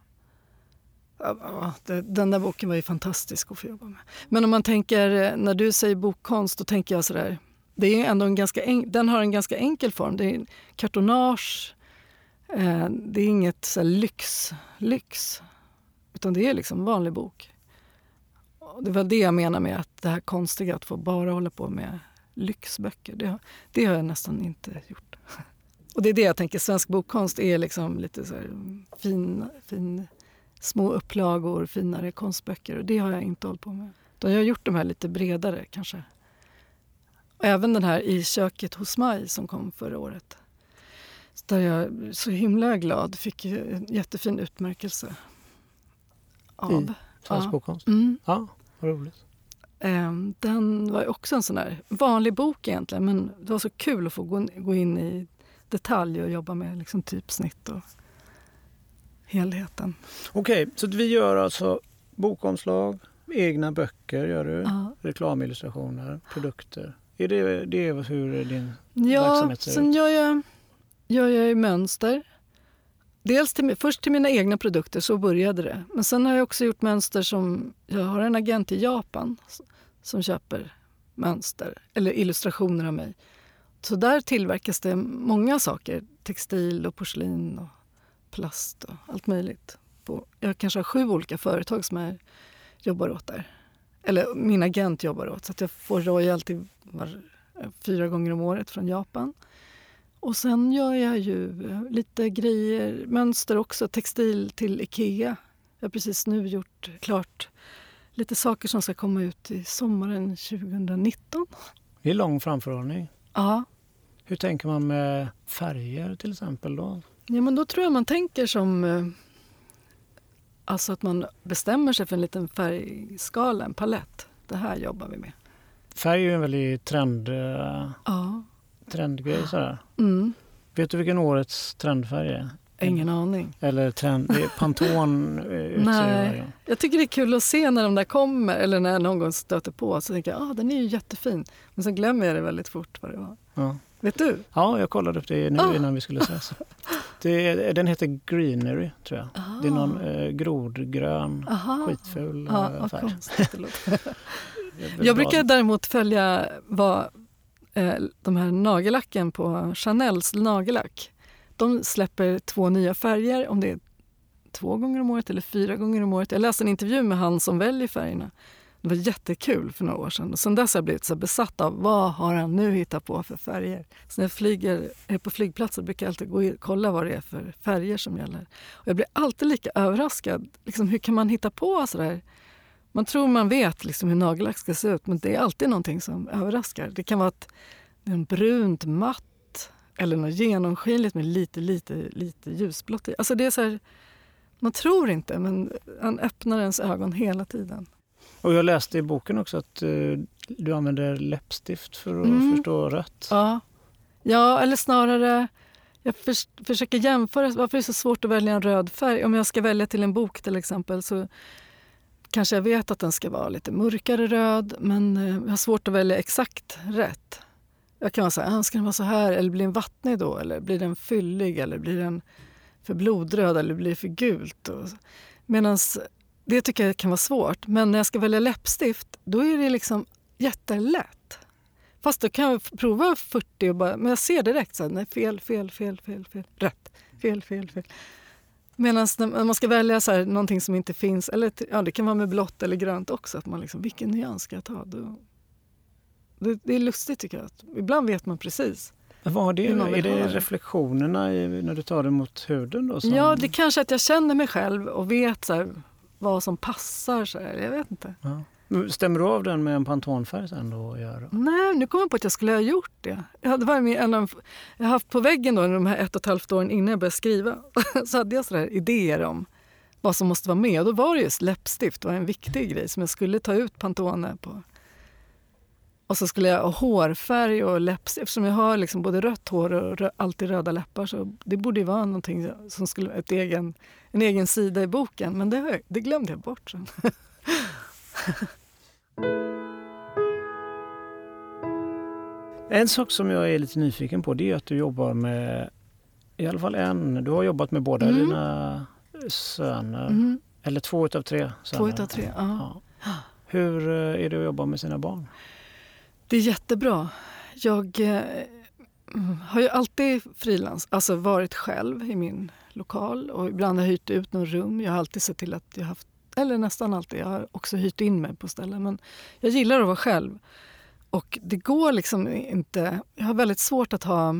Ja, det, den där boken var ju fantastisk att få jobba med. Men om man tänker, eh, när du säger bokkonst, då tänker jag sådär, det är ändå en ganska en, den har en ganska enkel form. Det är kartonage, eh, det är inget så lyx, lyx, utan det är liksom en vanlig bok det var det jag menar med att det här konstiga att få bara hålla på med lyxböcker. Det, det har jag nästan inte gjort. Och det är det jag tänker, svensk bokkonst är liksom lite så fin, fin, små upplagor, finare konstböcker. Och det har jag inte hållit på med. jag har gjort de här lite bredare kanske. Och även den här I köket hos mig som kom förra året. Där jag så himla glad fick en jättefin utmärkelse av. I? Svensk Ja. bokkonst? Mm. Ja, vad roligt. Ehm, Den var också en sån där vanlig bok egentligen men det var så kul att få gå in i detalj och jobba med liksom typsnitt och helheten. Okej, så att vi gör alltså bokomslag, egna böcker gör du, Ja. reklamillustrationer, produkter. Är det, det är hur din Ja, verksamhet ser sen ut? gör jag, gör jag ju mönster. Dels till, först till mina egna produkter, så började det. Men sen har jag också gjort mönster som... Jag har en agent i Japan som köper mönster eller illustrationer av mig. Så där tillverkas det många saker. Textil och porslin och plast och allt möjligt. På, jag kanske har sju olika företag som jag jobbar åt där. Eller min agent jobbar åt. Så att jag får royalty var, eh, fyra gånger om året från Japan. Och sen gör jag ju eh, lite grejer, mönster också, textil till Ikea. Jag har precis nu gjort klart lite saker som ska komma ut i sommaren 2019. Det är lång framförhållning. Ja, Hur tänker man med färger till exempel då? ja men då tror jag man tänker som... eh, Alltså att man bestämmer sig för en liten färgskala, en palett. Det här jobbar vi med. Färg är ju en väldigt trend, eh, Ja. trendgrej sådär. Mm. Vet du vilken årets trendfärg är? Ingen aning. Eller trend, Pantone eh, Nej. gång. Jag tycker det är kul att se när de där kommer eller när jag någon gång stöter på. Så tänker jag ah, den är ju jättefin. Men sen glömmer jag det väldigt fort vad det var. Ja. Vet du? ja, jag kollade upp det nu Ah. innan vi skulle ses. Det den heter Greenery tror jag. Det är någon eh, grodgrön, Aha. skitful Ja, eh, färg. Jag brukar däremot följa vad eh, de här nagellacken på Chanels nagellack. De släpper två nya färger, om det är två gånger om året eller fyra gånger om året. Jag läste en intervju med han som väljer färgerna. Det var jättekul för några år sedan. Och sen dess har jag blivit så besatt av vad har han nu hittat på för färger. Så när jag flyger, är på flygplatser brukar jag alltid gå och kolla vad det är för färger som gäller. Och jag blir alltid lika överraskad. Liksom, hur kan man hitta på sådär? Man tror man vet liksom hur nagellack ska se ut men det är alltid någonting som överraskar. Det kan vara ett, en brunt matt eller något genomskinligt med lite, lite, lite ljusblått i. Alltså det är så här, man tror inte men han öppnar ens ögon hela tiden. Och jag läste i boken också att eh, du använder läppstift för att Mm. förstå rött. Ja, ja eller snarare jag förs försöker jämföra. Varför är det så svårt att välja en röd färg? Om jag ska välja till en bok till exempel så kanske jag vet att den ska vara lite mörkare röd men eh, jag har svårt att välja exakt rätt. Jag kan vara så här, ah, ska den vara så här eller blir den vattnig då? Eller blir den fyllig eller blir den för blodröd eller blir det för gult? Medan det tycker jag kan vara svårt. Men när jag ska välja läppstift då är det liksom jättelätt. Fast då kan jag prova 40 och bara, men jag ser direkt så här, nej fel, fel, fel, fel, fel, rätt, fel, fel, fel. Medan när man ska välja så här, någonting som inte finns, eller ja, det kan vara med blått eller grönt också, att man liksom, vilken nyans ska jag ta? Då, det, det är lustigt tycker jag. Att ibland vet man precis. Vad det, man är det reflektionerna i, när du tar det mot huden? Då, som, Ja, det kanske att jag känner mig själv och vet så här, vad som passar. Så här, jag vet inte. Ja. Stämmer du av den med en pantonfärg sen då? och Gör? Nej, nu kom jag på att jag skulle ha gjort det. Jag hade varit med en av, jag haft på väggen då, de här ett och ett halvt åren innan jag började skriva. Så hade jag sådär idéer om vad som måste vara med. Och då var det just läppstift var en viktig grej som jag skulle ta ut Pantone på. Och så skulle jag ha hårfärg och läppstift. Eftersom jag har liksom både rött hår och rö- alltid röda läppar så det borde ju vara någonting som skulle ett egen, en egen sida i boken. Men det, det glömde jag bort sen. En sak som jag är lite nyfiken på det är att du jobbar med i alla fall en. Du har jobbat med båda Mm. dina söner. Mm. Eller två utav tre söner. Två utav tre, ja. Ja. Hur eh, är det att jobba med sina barn? Det är jättebra. Jag eh, har ju alltid frilans, alltså varit själv i min lokal och ibland har jag hyrt ut något rum. Jag har alltid sett till att jag haft, eller nästan alltid, jag har också hyrt in mig på ställen. Men jag gillar att vara själv. Och det går liksom inte, jag har väldigt svårt att ha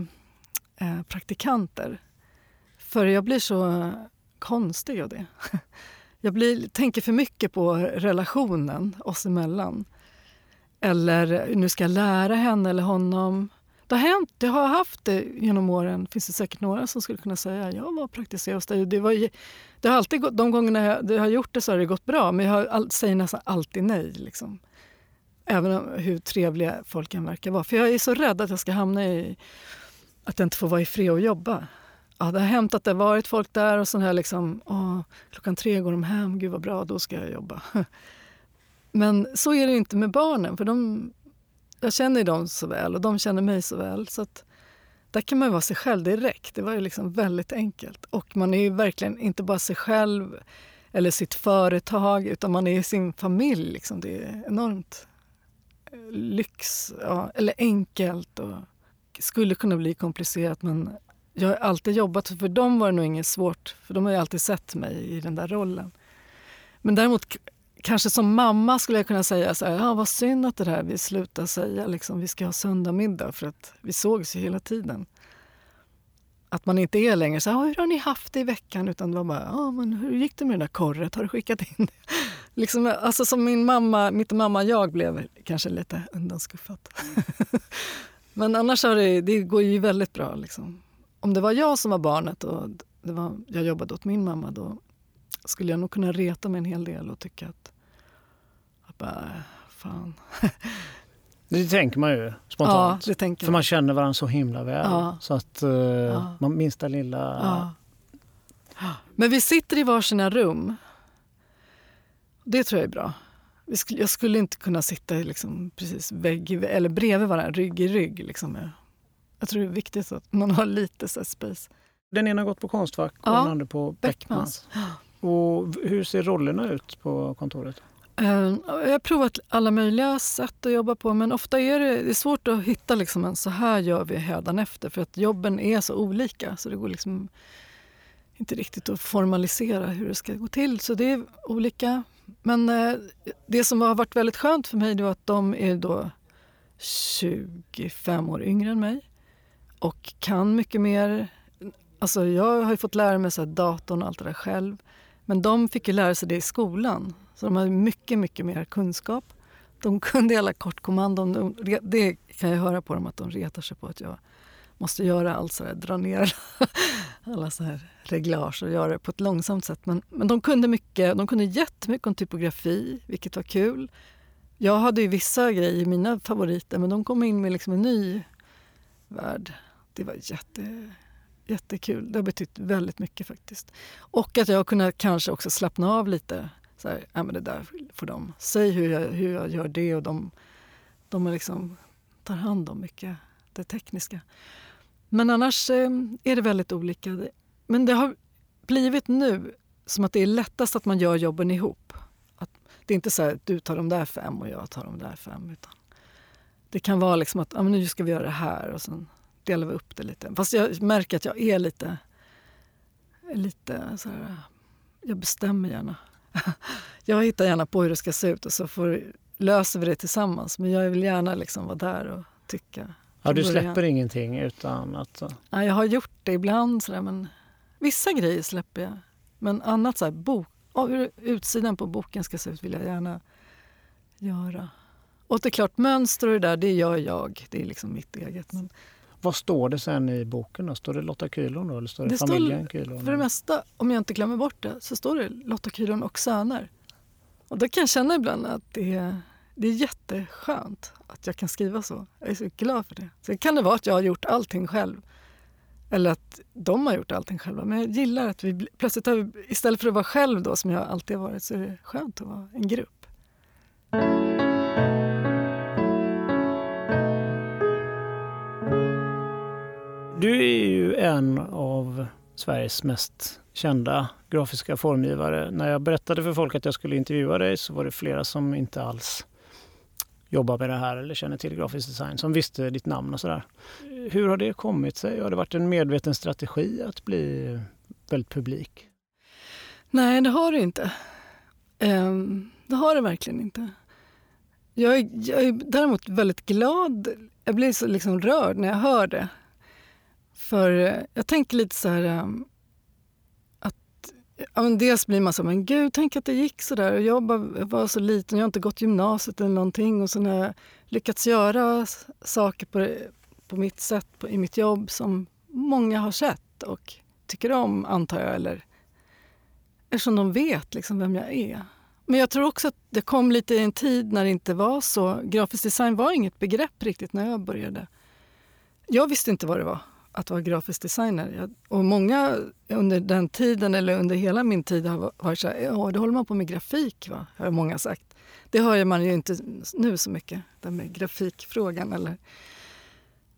eh, praktikanter. För jag blir så konstig av det. Jag blir, tänker för mycket på relationen oss emellan. Eller nu ska jag lära henne eller honom. Det har hänt, det har haft det genom åren. finns det säkert några som skulle kunna säga jag var praktiserad hos dig. Det, var, det har alltid gått, de gångerna jag har gjort det så har det gått bra men jag har, säger nästan alltid nej. Liksom. Även om, hur trevliga folk än verkar vara. För jag är så rädd att jag ska hamna i att jag inte får vara i fred och jobba. Ja, det har hänt att det har varit folk där och sån här liksom, åh, klockan tre går de hem, gud vad bra, då ska jag jobba. Men så är det inte med barnen, för de, jag känner dem så väl och de känner mig så väl. Så att där kan man vara sig själv direkt. Det var ju liksom väldigt enkelt. Och man är ju verkligen inte bara sig själv eller sitt företag, utan man är sin familj. Liksom. Det är enormt eh, lyx, ja, eller enkelt och skulle kunna bli komplicerat men jag har alltid jobbat, för dem var det nog inget svårt, för de har ju alltid sett mig i den där rollen. Men däremot kanske som mamma skulle jag kunna säga så här, ja, vad synd att det här vi slutar säga liksom, vi ska ha söndagsmiddag för att vi sågs ju hela tiden. Att man inte är längre så här, hur har ni haft det i veckan? Utan det var bara, ja, men hur gick det med det där korret? Har du skickat in det? liksom, alltså som min mamma, mitt mamma jag blev kanske lite undanskuffat. men annars har det, det går ju väldigt bra. Liksom. Om det var jag som var barnet och det var, jag jobbade åt min mamma då skulle jag nog kunna reta mig en hel del och tycka att, att bara, fan. Det tänker man ju spontant. Ja, det tänker För man känner varandra så himla väl. Ja. Så att uh, ja. man minsta lilla... Men vi sitter i varsina rum. Det tror jag är bra. Jag skulle inte kunna sitta liksom precis vägg eller bredvid varandra, rygg i rygg. Liksom. Jag tror det är viktigt att man har lite så space. Den ena har gått på Konstfack och den andra på Beckmans. Beckmans. Och hur ser rollerna ut på kontoret? Eh, jag har provat alla möjliga sätt att jobba på men ofta är det, det är svårt att hitta liksom en så här gör vi hädanefter för att jobben är så olika så det går liksom inte riktigt att formalisera hur det ska gå till. Så det är olika. Men eh, det som har varit väldigt skönt för mig är att de är då 25 år yngre än mig och kan mycket mer. Alltså jag har fått lära mig så datorn och allt det där själv. Men de fick ju lära sig det i skolan, så de hade mycket, mycket mer kunskap. De kunde alla kortkommandon. det kan jag höra på dem att de retar sig på att jag måste göra allt så dra ner alla så här reglage och göra det på ett långsamt sätt. Men, men de kunde mycket, de kunde jättemycket om typografi, vilket var kul. Jag hade ju vissa grejer, mina favoriter, men de kom in med liksom en ny värld. Det var jätte, jättekul. Det har betytt väldigt mycket faktiskt. Och att jag har kunnat kanske också slappna av lite. Så här, ja, men det där får de. Säg hur jag, hur jag gör det och de, de är liksom, tar hand om mycket det tekniska. Men annars eh, är det väldigt olika. Men det har blivit nu som att det är lättast att man gör jobben ihop. Att det är inte så att du tar de där fem och jag tar de där fem. Utan det kan vara liksom att ja, men nu ska vi göra det här och sen delar vi upp det lite. Fast jag märker att jag är lite... lite så här, jag bestämmer gärna. jag hittar gärna på hur det ska se ut och så får, löser vi det tillsammans. Men jag vill gärna liksom vara där och tycka. Ja, du släpper ingenting utan att... Ja, jag har gjort det ibland, så där, men vissa grejer släpper jag. Men annat, så här, bok, hur utsidan på boken ska se ut vill jag gärna göra. Och det är klart, mönster och det där, det gör jag. Det är liksom mitt eget. Men vad står det sen i boken? Då? Står det Lotta då, eller står det, det familjen Kylon? För det mesta, om jag inte glömmer bort det, så står det Lotta Kylon och söner. Och då kan jag känna ibland att det är, det är jätteskönt att jag kan skriva så. Jag är så glad för det. Sen kan det vara att jag har gjort allting själv. Eller att de har gjort allting själva. Men jag gillar att vi plötsligt har istället för att vara själv då som jag alltid har varit så är det skönt att vara en grupp. Du är ju en av Sveriges mest kända grafiska formgivare. När jag berättade för folk att jag skulle intervjua dig så var det flera som inte alls jobbar med det här eller känner till grafisk design som visste ditt namn och sådär. Hur har det kommit sig? Har det varit en medveten strategi att bli väldigt publik? Nej, det har det inte. Um, det har det verkligen inte. Jag är, jag är däremot väldigt glad. Jag blir så liksom rörd när jag hör det. För eh, jag tänker lite så här ehm, att ja, men dels blir man så men gud, tänk att det gick så där. Jag bara, var så liten, jag har inte gått gymnasiet eller någonting och sen har jag lyckats göra saker på på mitt sätt på, i mitt jobb som många har sett och tycker om, antar jag. Eller, eftersom de vet liksom vem jag är. Men jag tror också att det kom lite i en tid när det inte var så. Grafisk design var inget begrepp riktigt när jag började. Jag visste inte vad det var att vara grafisk designer. och många under den tiden, eller under hela min tid, har varit så här, ja, då håller man på med grafik, va? har många sagt. Det hör man ju inte nu så mycket, den med grafikfrågan. Eller.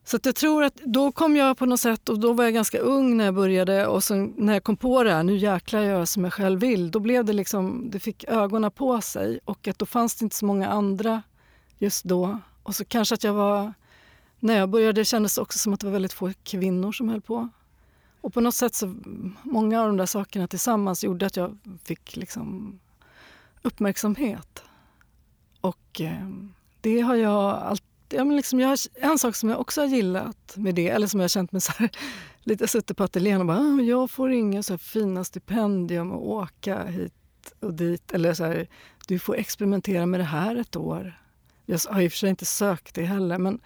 Så jag tror att då kom jag på något sätt, och då var jag ganska ung när jag började och sen när jag kom på det här, nu jäklar jag som jag själv vill, då blev det liksom, det fick ögonen på sig och att då fanns det inte så många andra just då. Och så kanske att jag var, när jag började kändes det också som att det var väldigt få kvinnor som höll på. Och på något sätt så, många av de där sakerna tillsammans gjorde att jag fick liksom uppmärksamhet. Och eh, det har jag alltid ja, men liksom jag, har en sak som jag också har gillat med det, eller som jag har känt mig så här, lite suttit på ateljén och bara, ah, jag får inga så fina stipendium och åka hit och dit. Eller så här, du får experimentera med det här ett år. Jag har i och för sig inte sökt det heller, men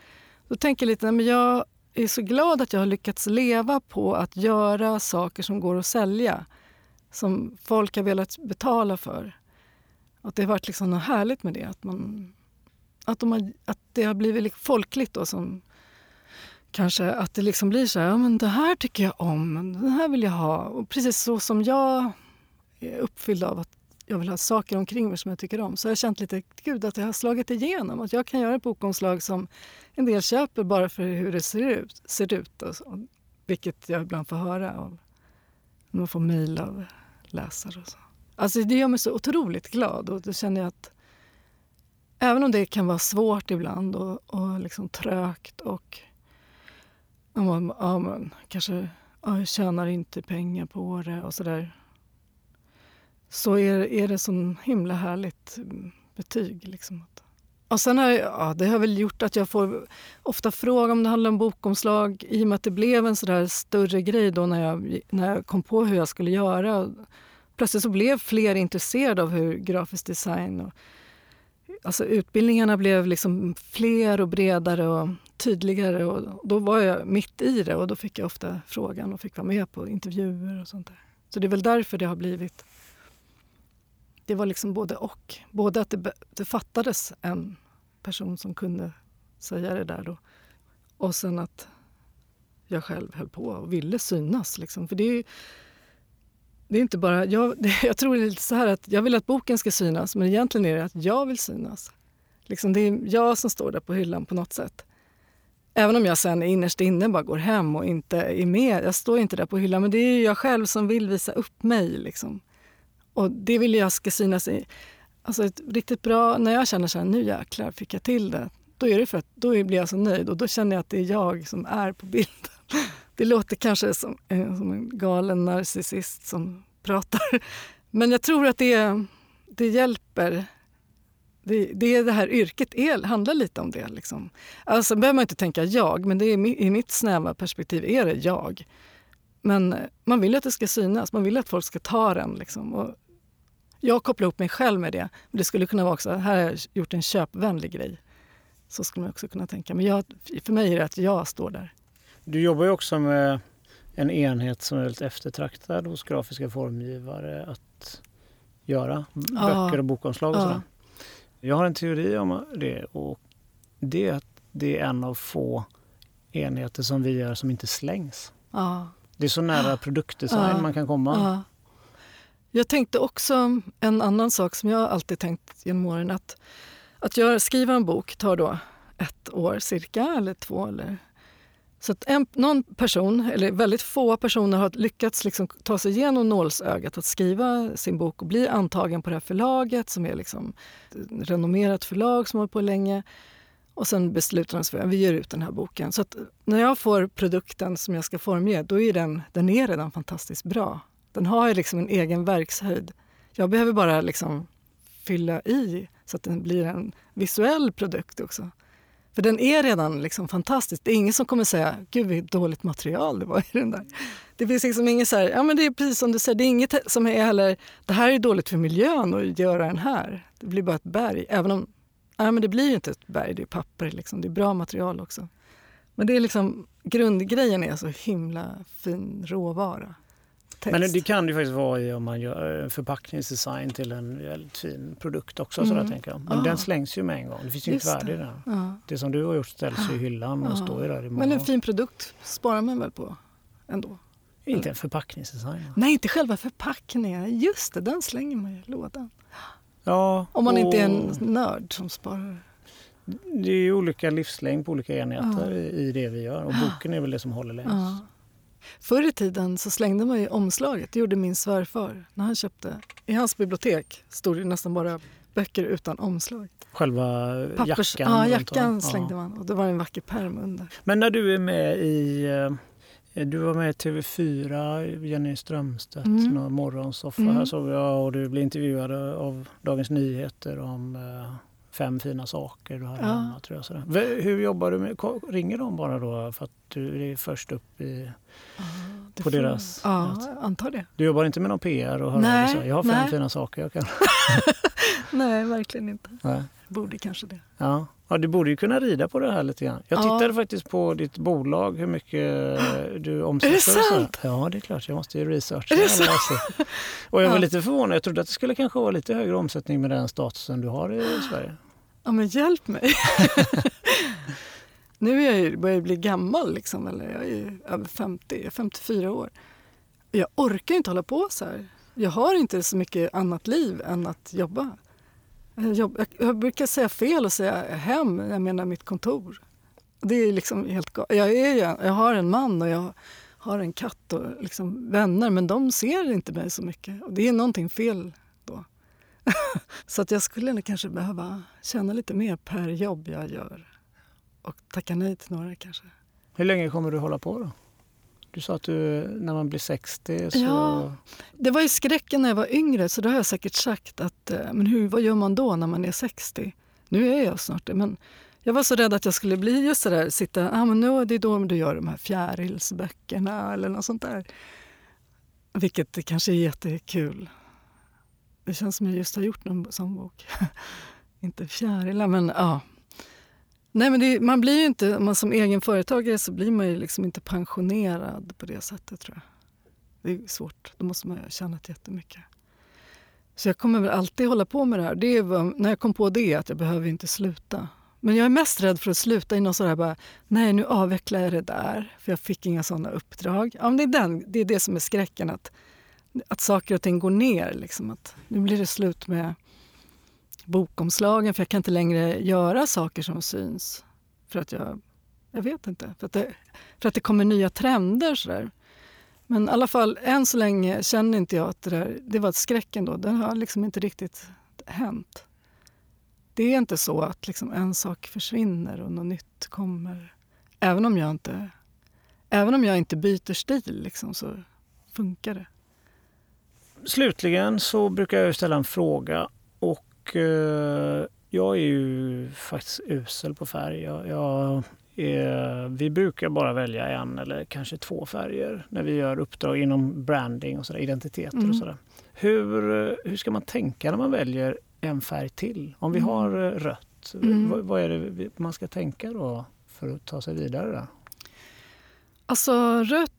då tänker jag lite, men jag är så glad att jag har lyckats leva på att göra saker som går att sälja. Som folk har velat betala för. Att det har varit liksom något härligt med det. Att, man, att, de har, att det har blivit folkligt. Då, som, kanske att det liksom blir så här, ja, men det här tycker jag om, det här vill jag ha. Och precis så som jag är uppfylld av att jag vill ha saker omkring mig som jag tycker om. Så jag har känt lite, gud att det har slagit igenom. Att jag kan göra ett bokomslag som en del köper bara för hur det ser ut. Ser ut och så. Vilket jag ibland får höra av, man får mejl av läsare och så. Alltså det gör mig så otroligt glad och då känner jag att även om det kan vara svårt ibland och, och liksom trögt och ja, man, ja, man kanske ja, jag tjänar inte pengar på det och sådär. Så är, är det så himla härligt mm, betyg. Liksom. Och sen har, ja, det har väl gjort att jag får ofta fråga om det handlar om bokomslag i och med att det blev en sådär större grej då när jag, när jag kom på hur jag skulle göra plötsligt så blev fler intresserade av hur grafisk design och alltså utbildningarna blev liksom fler och bredare och tydligare. Och då var jag mitt i det och då fick jag ofta frågan och fick vara med på intervjuer och sånt där. Så det är väl därför det har blivit... Det var liksom både och. Både att det, det fattades en person som kunde säga det där då och sen att jag själv höll på och ville synas. Liksom. För det är det är inte bara, jag, jag tror lite så här att jag vill att boken ska synas men egentligen är det att jag vill synas. Liksom det är jag som står där på hyllan på något sätt. Även om jag sen innerst inne bara går hem och inte är med. Jag står inte där på hyllan men det är jag själv som vill visa upp mig. Liksom. Och det vill jag ska synas i. Alltså ett riktigt bra, när jag känner så här, nu jäklar fick jag till det. Då är det för att då blir jag så nöjd och då känner jag att det är jag som är på bilden. Det låter kanske som, eh, som en galen narcissist som pratar. Men jag tror att det, det hjälper. Det, det, det här yrket är, handlar lite om det. Liksom. Alltså behöver man inte tänka jag, men det är, i mitt snäva perspektiv är det jag. Men eh, man vill att det ska synas, man vill att folk ska ta den. Liksom. Och jag kopplar ihop mig själv med det. Men det skulle kunna vara också, här har jag gjort en köpvänlig grej. Så skulle man också kunna tänka. Men jag, för mig är det att jag står där. Du jobbar ju också med en enhet som är väldigt eftertraktad hos grafiska formgivare att göra böcker och bokomslag och sådär. Jag har en teori om det och det är att det är en av få enheter som vi gör som inte slängs. Ja. Det är så nära produktdesign ja. man kan komma. Jag tänkte också en annan sak som jag alltid tänkt genom åren att, att göra, skriva en bok tar då ett år cirka, eller två eller så att en, någon person, eller väldigt få personer har lyckats liksom ta sig igenom nålsögat att skriva sin bok och bli antagen på det här förlaget som är liksom ett renommerat förlag som har hållit på länge. Och sen beslutar de sig för att vi ger ut den här boken. Så att när jag får produkten som jag ska formge, då är den, den är redan fantastiskt bra. Den har ju liksom en egen verkshöjd. Jag behöver bara liksom fylla i så att den blir en visuell produkt också. För den är redan liksom fantastisk. Det är ingen som kommer säga gud vilket dåligt material det var i den där. Det finns liksom inget så här, ja men det är precis som du säger, det är inget som är heller, det här är dåligt för miljön att göra den här. Det blir bara ett berg. Även om, ja men det blir ju inte ett berg, det är papper liksom. Det är bra material också. Men det är liksom, grundgrejen är så himla fin råvara. Text. Men det kan det ju faktiskt vara i om man gör en förpackningsdesign till en väldigt fin produkt också. Mm. Sådär, tänker jag. Men Ah. den slängs ju med en gång. Det finns ju inget värde i det. den. Ja. Det som du har gjort ställs ju i hyllan och Ja. står ju där i Men en fin produkt sparar man väl på ändå? Inte en förpackningsdesign. Nej, inte själva förpackningen. Just det, den slänger man i lådan. Ja, Om man inte är en och nörd som sparar. Det är ju olika livslängd på olika enheter Ja. i, i det vi gör. Och boken är väl det som håller längst. Ja. Förr i tiden så slängde man ju omslaget. Det gjorde min svärfar när han köpte. I hans bibliotek stod det nästan bara böcker utan omslag. Själva Pappers, jackan. ja, jackan slängde man och det var en vacker pärm under. Men när du är med i eh, du var med i TV4, Jenny Strömstedt, Mm. morgonsoffa Mm. här såg jag och du blev intervjuad av Dagens Nyheter om eh, fem fina saker du hade Ja. hemma. Tror jag, sådär. Hur jobbar du med, ringer de bara då för att du är först upp i, Det på får- deras Ja, nät? jag antar det. Du jobbar inte med någon PR och hör Nej, dig så, jag har fem nej. fina saker jag kan. Nej, verkligen inte. Nej. Borde kanske det. Ja. ja, du borde ju kunna rida på det här lite grann. Jag Ja. tittade faktiskt på ditt bolag, hur mycket du omsätter. Är det och sant? Ja, det är klart. Jag måste ju researcha. Är det dessa. Och jag var Ja. lite förvånad. Jag trodde att det skulle kanske vara lite högre omsättning med den statusen du har i Sverige. Ja, men hjälp mig. nu är jag ju, börjar jag bli gammal, liksom, eller jag är ju över 50, jag är 54 år. Jag orkar inte hålla på så här. Jag har inte så mycket annat liv än att jobba. Jag, jag, jag brukar säga fel och säga hem, jag menar mitt kontor. Det är liksom helt jag, är, jag har en man och jag har en katt och liksom vänner men de ser inte mig så mycket. Och det är någonting fel. så att jag skulle nog kanske behöva känna lite mer per jobb jag gör. Och tacka nej till några kanske. Hur länge kommer du hålla på då? Du sa att du, när man blir 60 så... Ja. Det var ju skräcken när jag var yngre så då har jag säkert sagt att eh, men hur, vad gör man då när man är 60? Nu är jag snart det men jag var så rädd att jag skulle bli just sådär, sitta, ah, men nu är det då du gör de här fjärilsböckerna eller något sånt där. Vilket kanske är jättekul. Det känns som jag just har gjort någon sån bok. inte fjärilar men ja. Nej men det, man blir ju inte, man som egen företagare så blir man ju liksom inte pensionerad på det sättet tror jag. Det är svårt, då måste man ha tjänat jättemycket. Så jag kommer väl alltid hålla på med det här. Det var, när jag kom på det, att jag behöver inte sluta. Men jag är mest rädd för att sluta i något sådär bara, nej nu avvecklar jag det där, för jag fick inga sådana uppdrag. Ja, men det, är den, det är det som är skräcken, att, att saker och ting går ner. Liksom, att nu blir det slut med bokomslagen, för jag kan inte längre göra saker som syns. För att jag, jag vet inte, för att det, för att det kommer nya trender. Sådär. Men i alla fall, än så länge känner inte jag att det, där, det var ett skräcken då. Den har liksom inte riktigt hänt. Det är inte så att liksom en sak försvinner och något nytt kommer. Även om jag inte, även om jag inte byter stil liksom, så funkar det. Slutligen så brukar jag ställa en fråga och eh, jag är ju faktiskt usel på färg. Jag, jag är, vi brukar bara välja en eller kanske två färger när vi gör uppdrag inom branding och sådär, identiteter Mm. och sådär. Hur, eh, hur ska man tänka när man väljer en färg till? Om vi Mm. har eh, rött, Mm. vad, vad är det man ska tänka då för att ta sig vidare? Där? Alltså rött,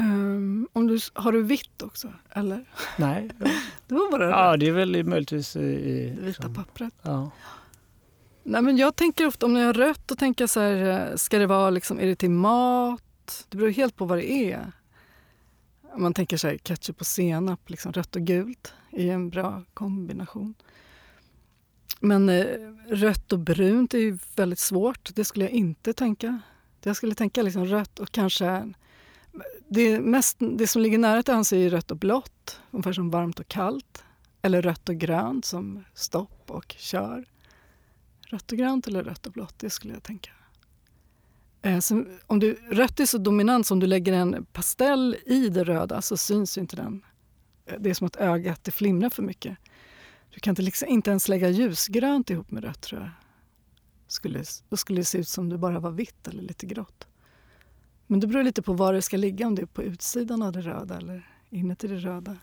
ehm, om du, har du vitt också? Eller? Nej, Det var bara ja, det är väl möjligtvis i... i det vita som- pappret. ja. Nej, men jag tänker ofta om jag har rött, då tänker jag så här, eh, ska det vara liksom, är det till mat? Det beror helt på vad det är. Man tänker så här, ketchup och senap, liksom rött och gult är en bra kombination. Men eh, rött och brunt är ju väldigt svårt. Det skulle jag inte tänka. Jag skulle tänka liksom rött och kanske... Det, mest, det som ligger nära till hands är ju rött och blått, ungefär som varmt och kallt. Eller rött och grönt som stopp och kör. Rött och grönt eller rött och blått, det skulle jag tänka. Eh, så om du, rött är så dominant, så om du lägger en pastell i det röda så syns ju inte den. Eh, det är som att ögat det flimrar för mycket. Du kan inte, liksom, inte ens lägga ljusgrönt ihop med rött tror jag. Skulle, då skulle det se ut som det bara var vitt eller lite grått. Men det beror lite på var det ska ligga, om det är på utsidan av det röda eller inuti det röda.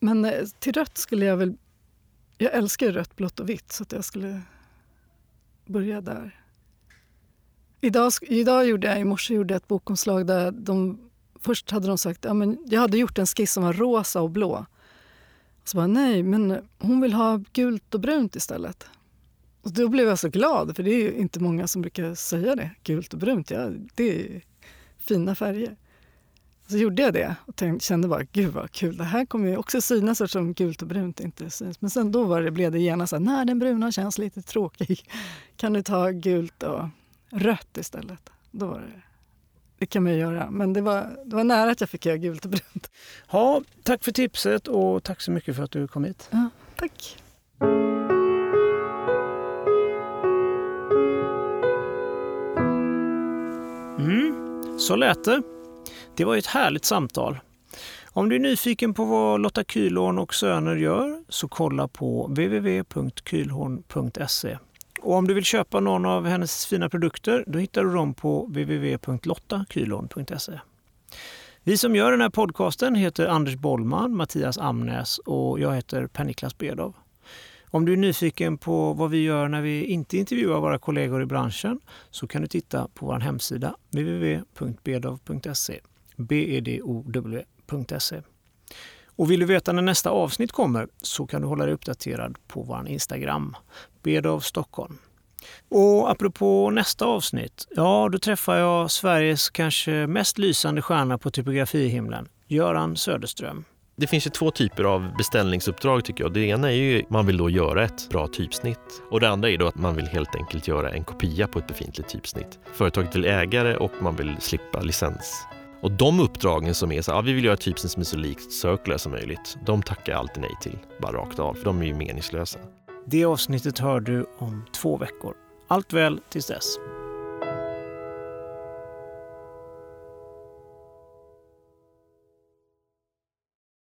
Men eh, till rött skulle jag väl... Jag älskar ju rött, blått och vitt så att jag skulle börja där. idag, idag gjorde jag, i morse gjorde jag ett bokomslag där de först hade de sagt ja, men jag hade gjort en skiss som var rosa och blå. Så bara, nej, men hon vill ha gult och brunt istället. Och då blev jag så glad, för det är inte många som brukar säga det. Gult och brunt, ja, det är fina färger. Så gjorde jag det och tänkte, kände bara, gud vad kul, det här kommer ju också synas eftersom gult och brunt inte syns. Men sen då var det, blev det genast så här, nej den bruna känns lite tråkig. Kan du ta gult och rött istället? Då var det, det kan man ju göra, men det var, det var nära att jag fick göra gult och brunt. Ja, tack för tipset och tack så mycket för att du kom hit. Ja, tack. Så lät det. Det var ett härligt samtal. Om du är nyfiken på vad Lotta Kühlhorn och Söner gör så kolla på www.kühlhorn.se. Och om du vill köpa någon av hennes fina produkter då hittar du dem på www.lottakühlhorn.se. Vi som gör den här podcasten heter Anders Bollman, Mattias Amnäs och jag heter Per-Niklas Bedov. Om du är nyfiken på vad vi gör när vi inte intervjuar våra kollegor i branschen så kan du titta på vår hemsida www.bedov.se bedow.se. Och vill du veta när nästa avsnitt kommer så kan du hålla dig uppdaterad på vår Instagram, Bedov Stockholm. Och apropå nästa avsnitt, ja då träffar jag Sveriges kanske mest lysande stjärna på typografihimlen, Göran Söderström. Det finns ju två typer av beställningsuppdrag tycker jag. Det ena är ju att man vill då göra ett bra typsnitt och det andra är då att man vill helt enkelt göra en kopia på ett befintligt typsnitt. Företaget vill ägare och man vill slippa licens. Och de uppdragen som är så ja, vi vill göra ett typsnitt som är så likt Circular som möjligt, de tackar jag alltid nej till, bara rakt av, för de är ju meningslösa. Det avsnittet hör du om två veckor. Allt väl tills dess.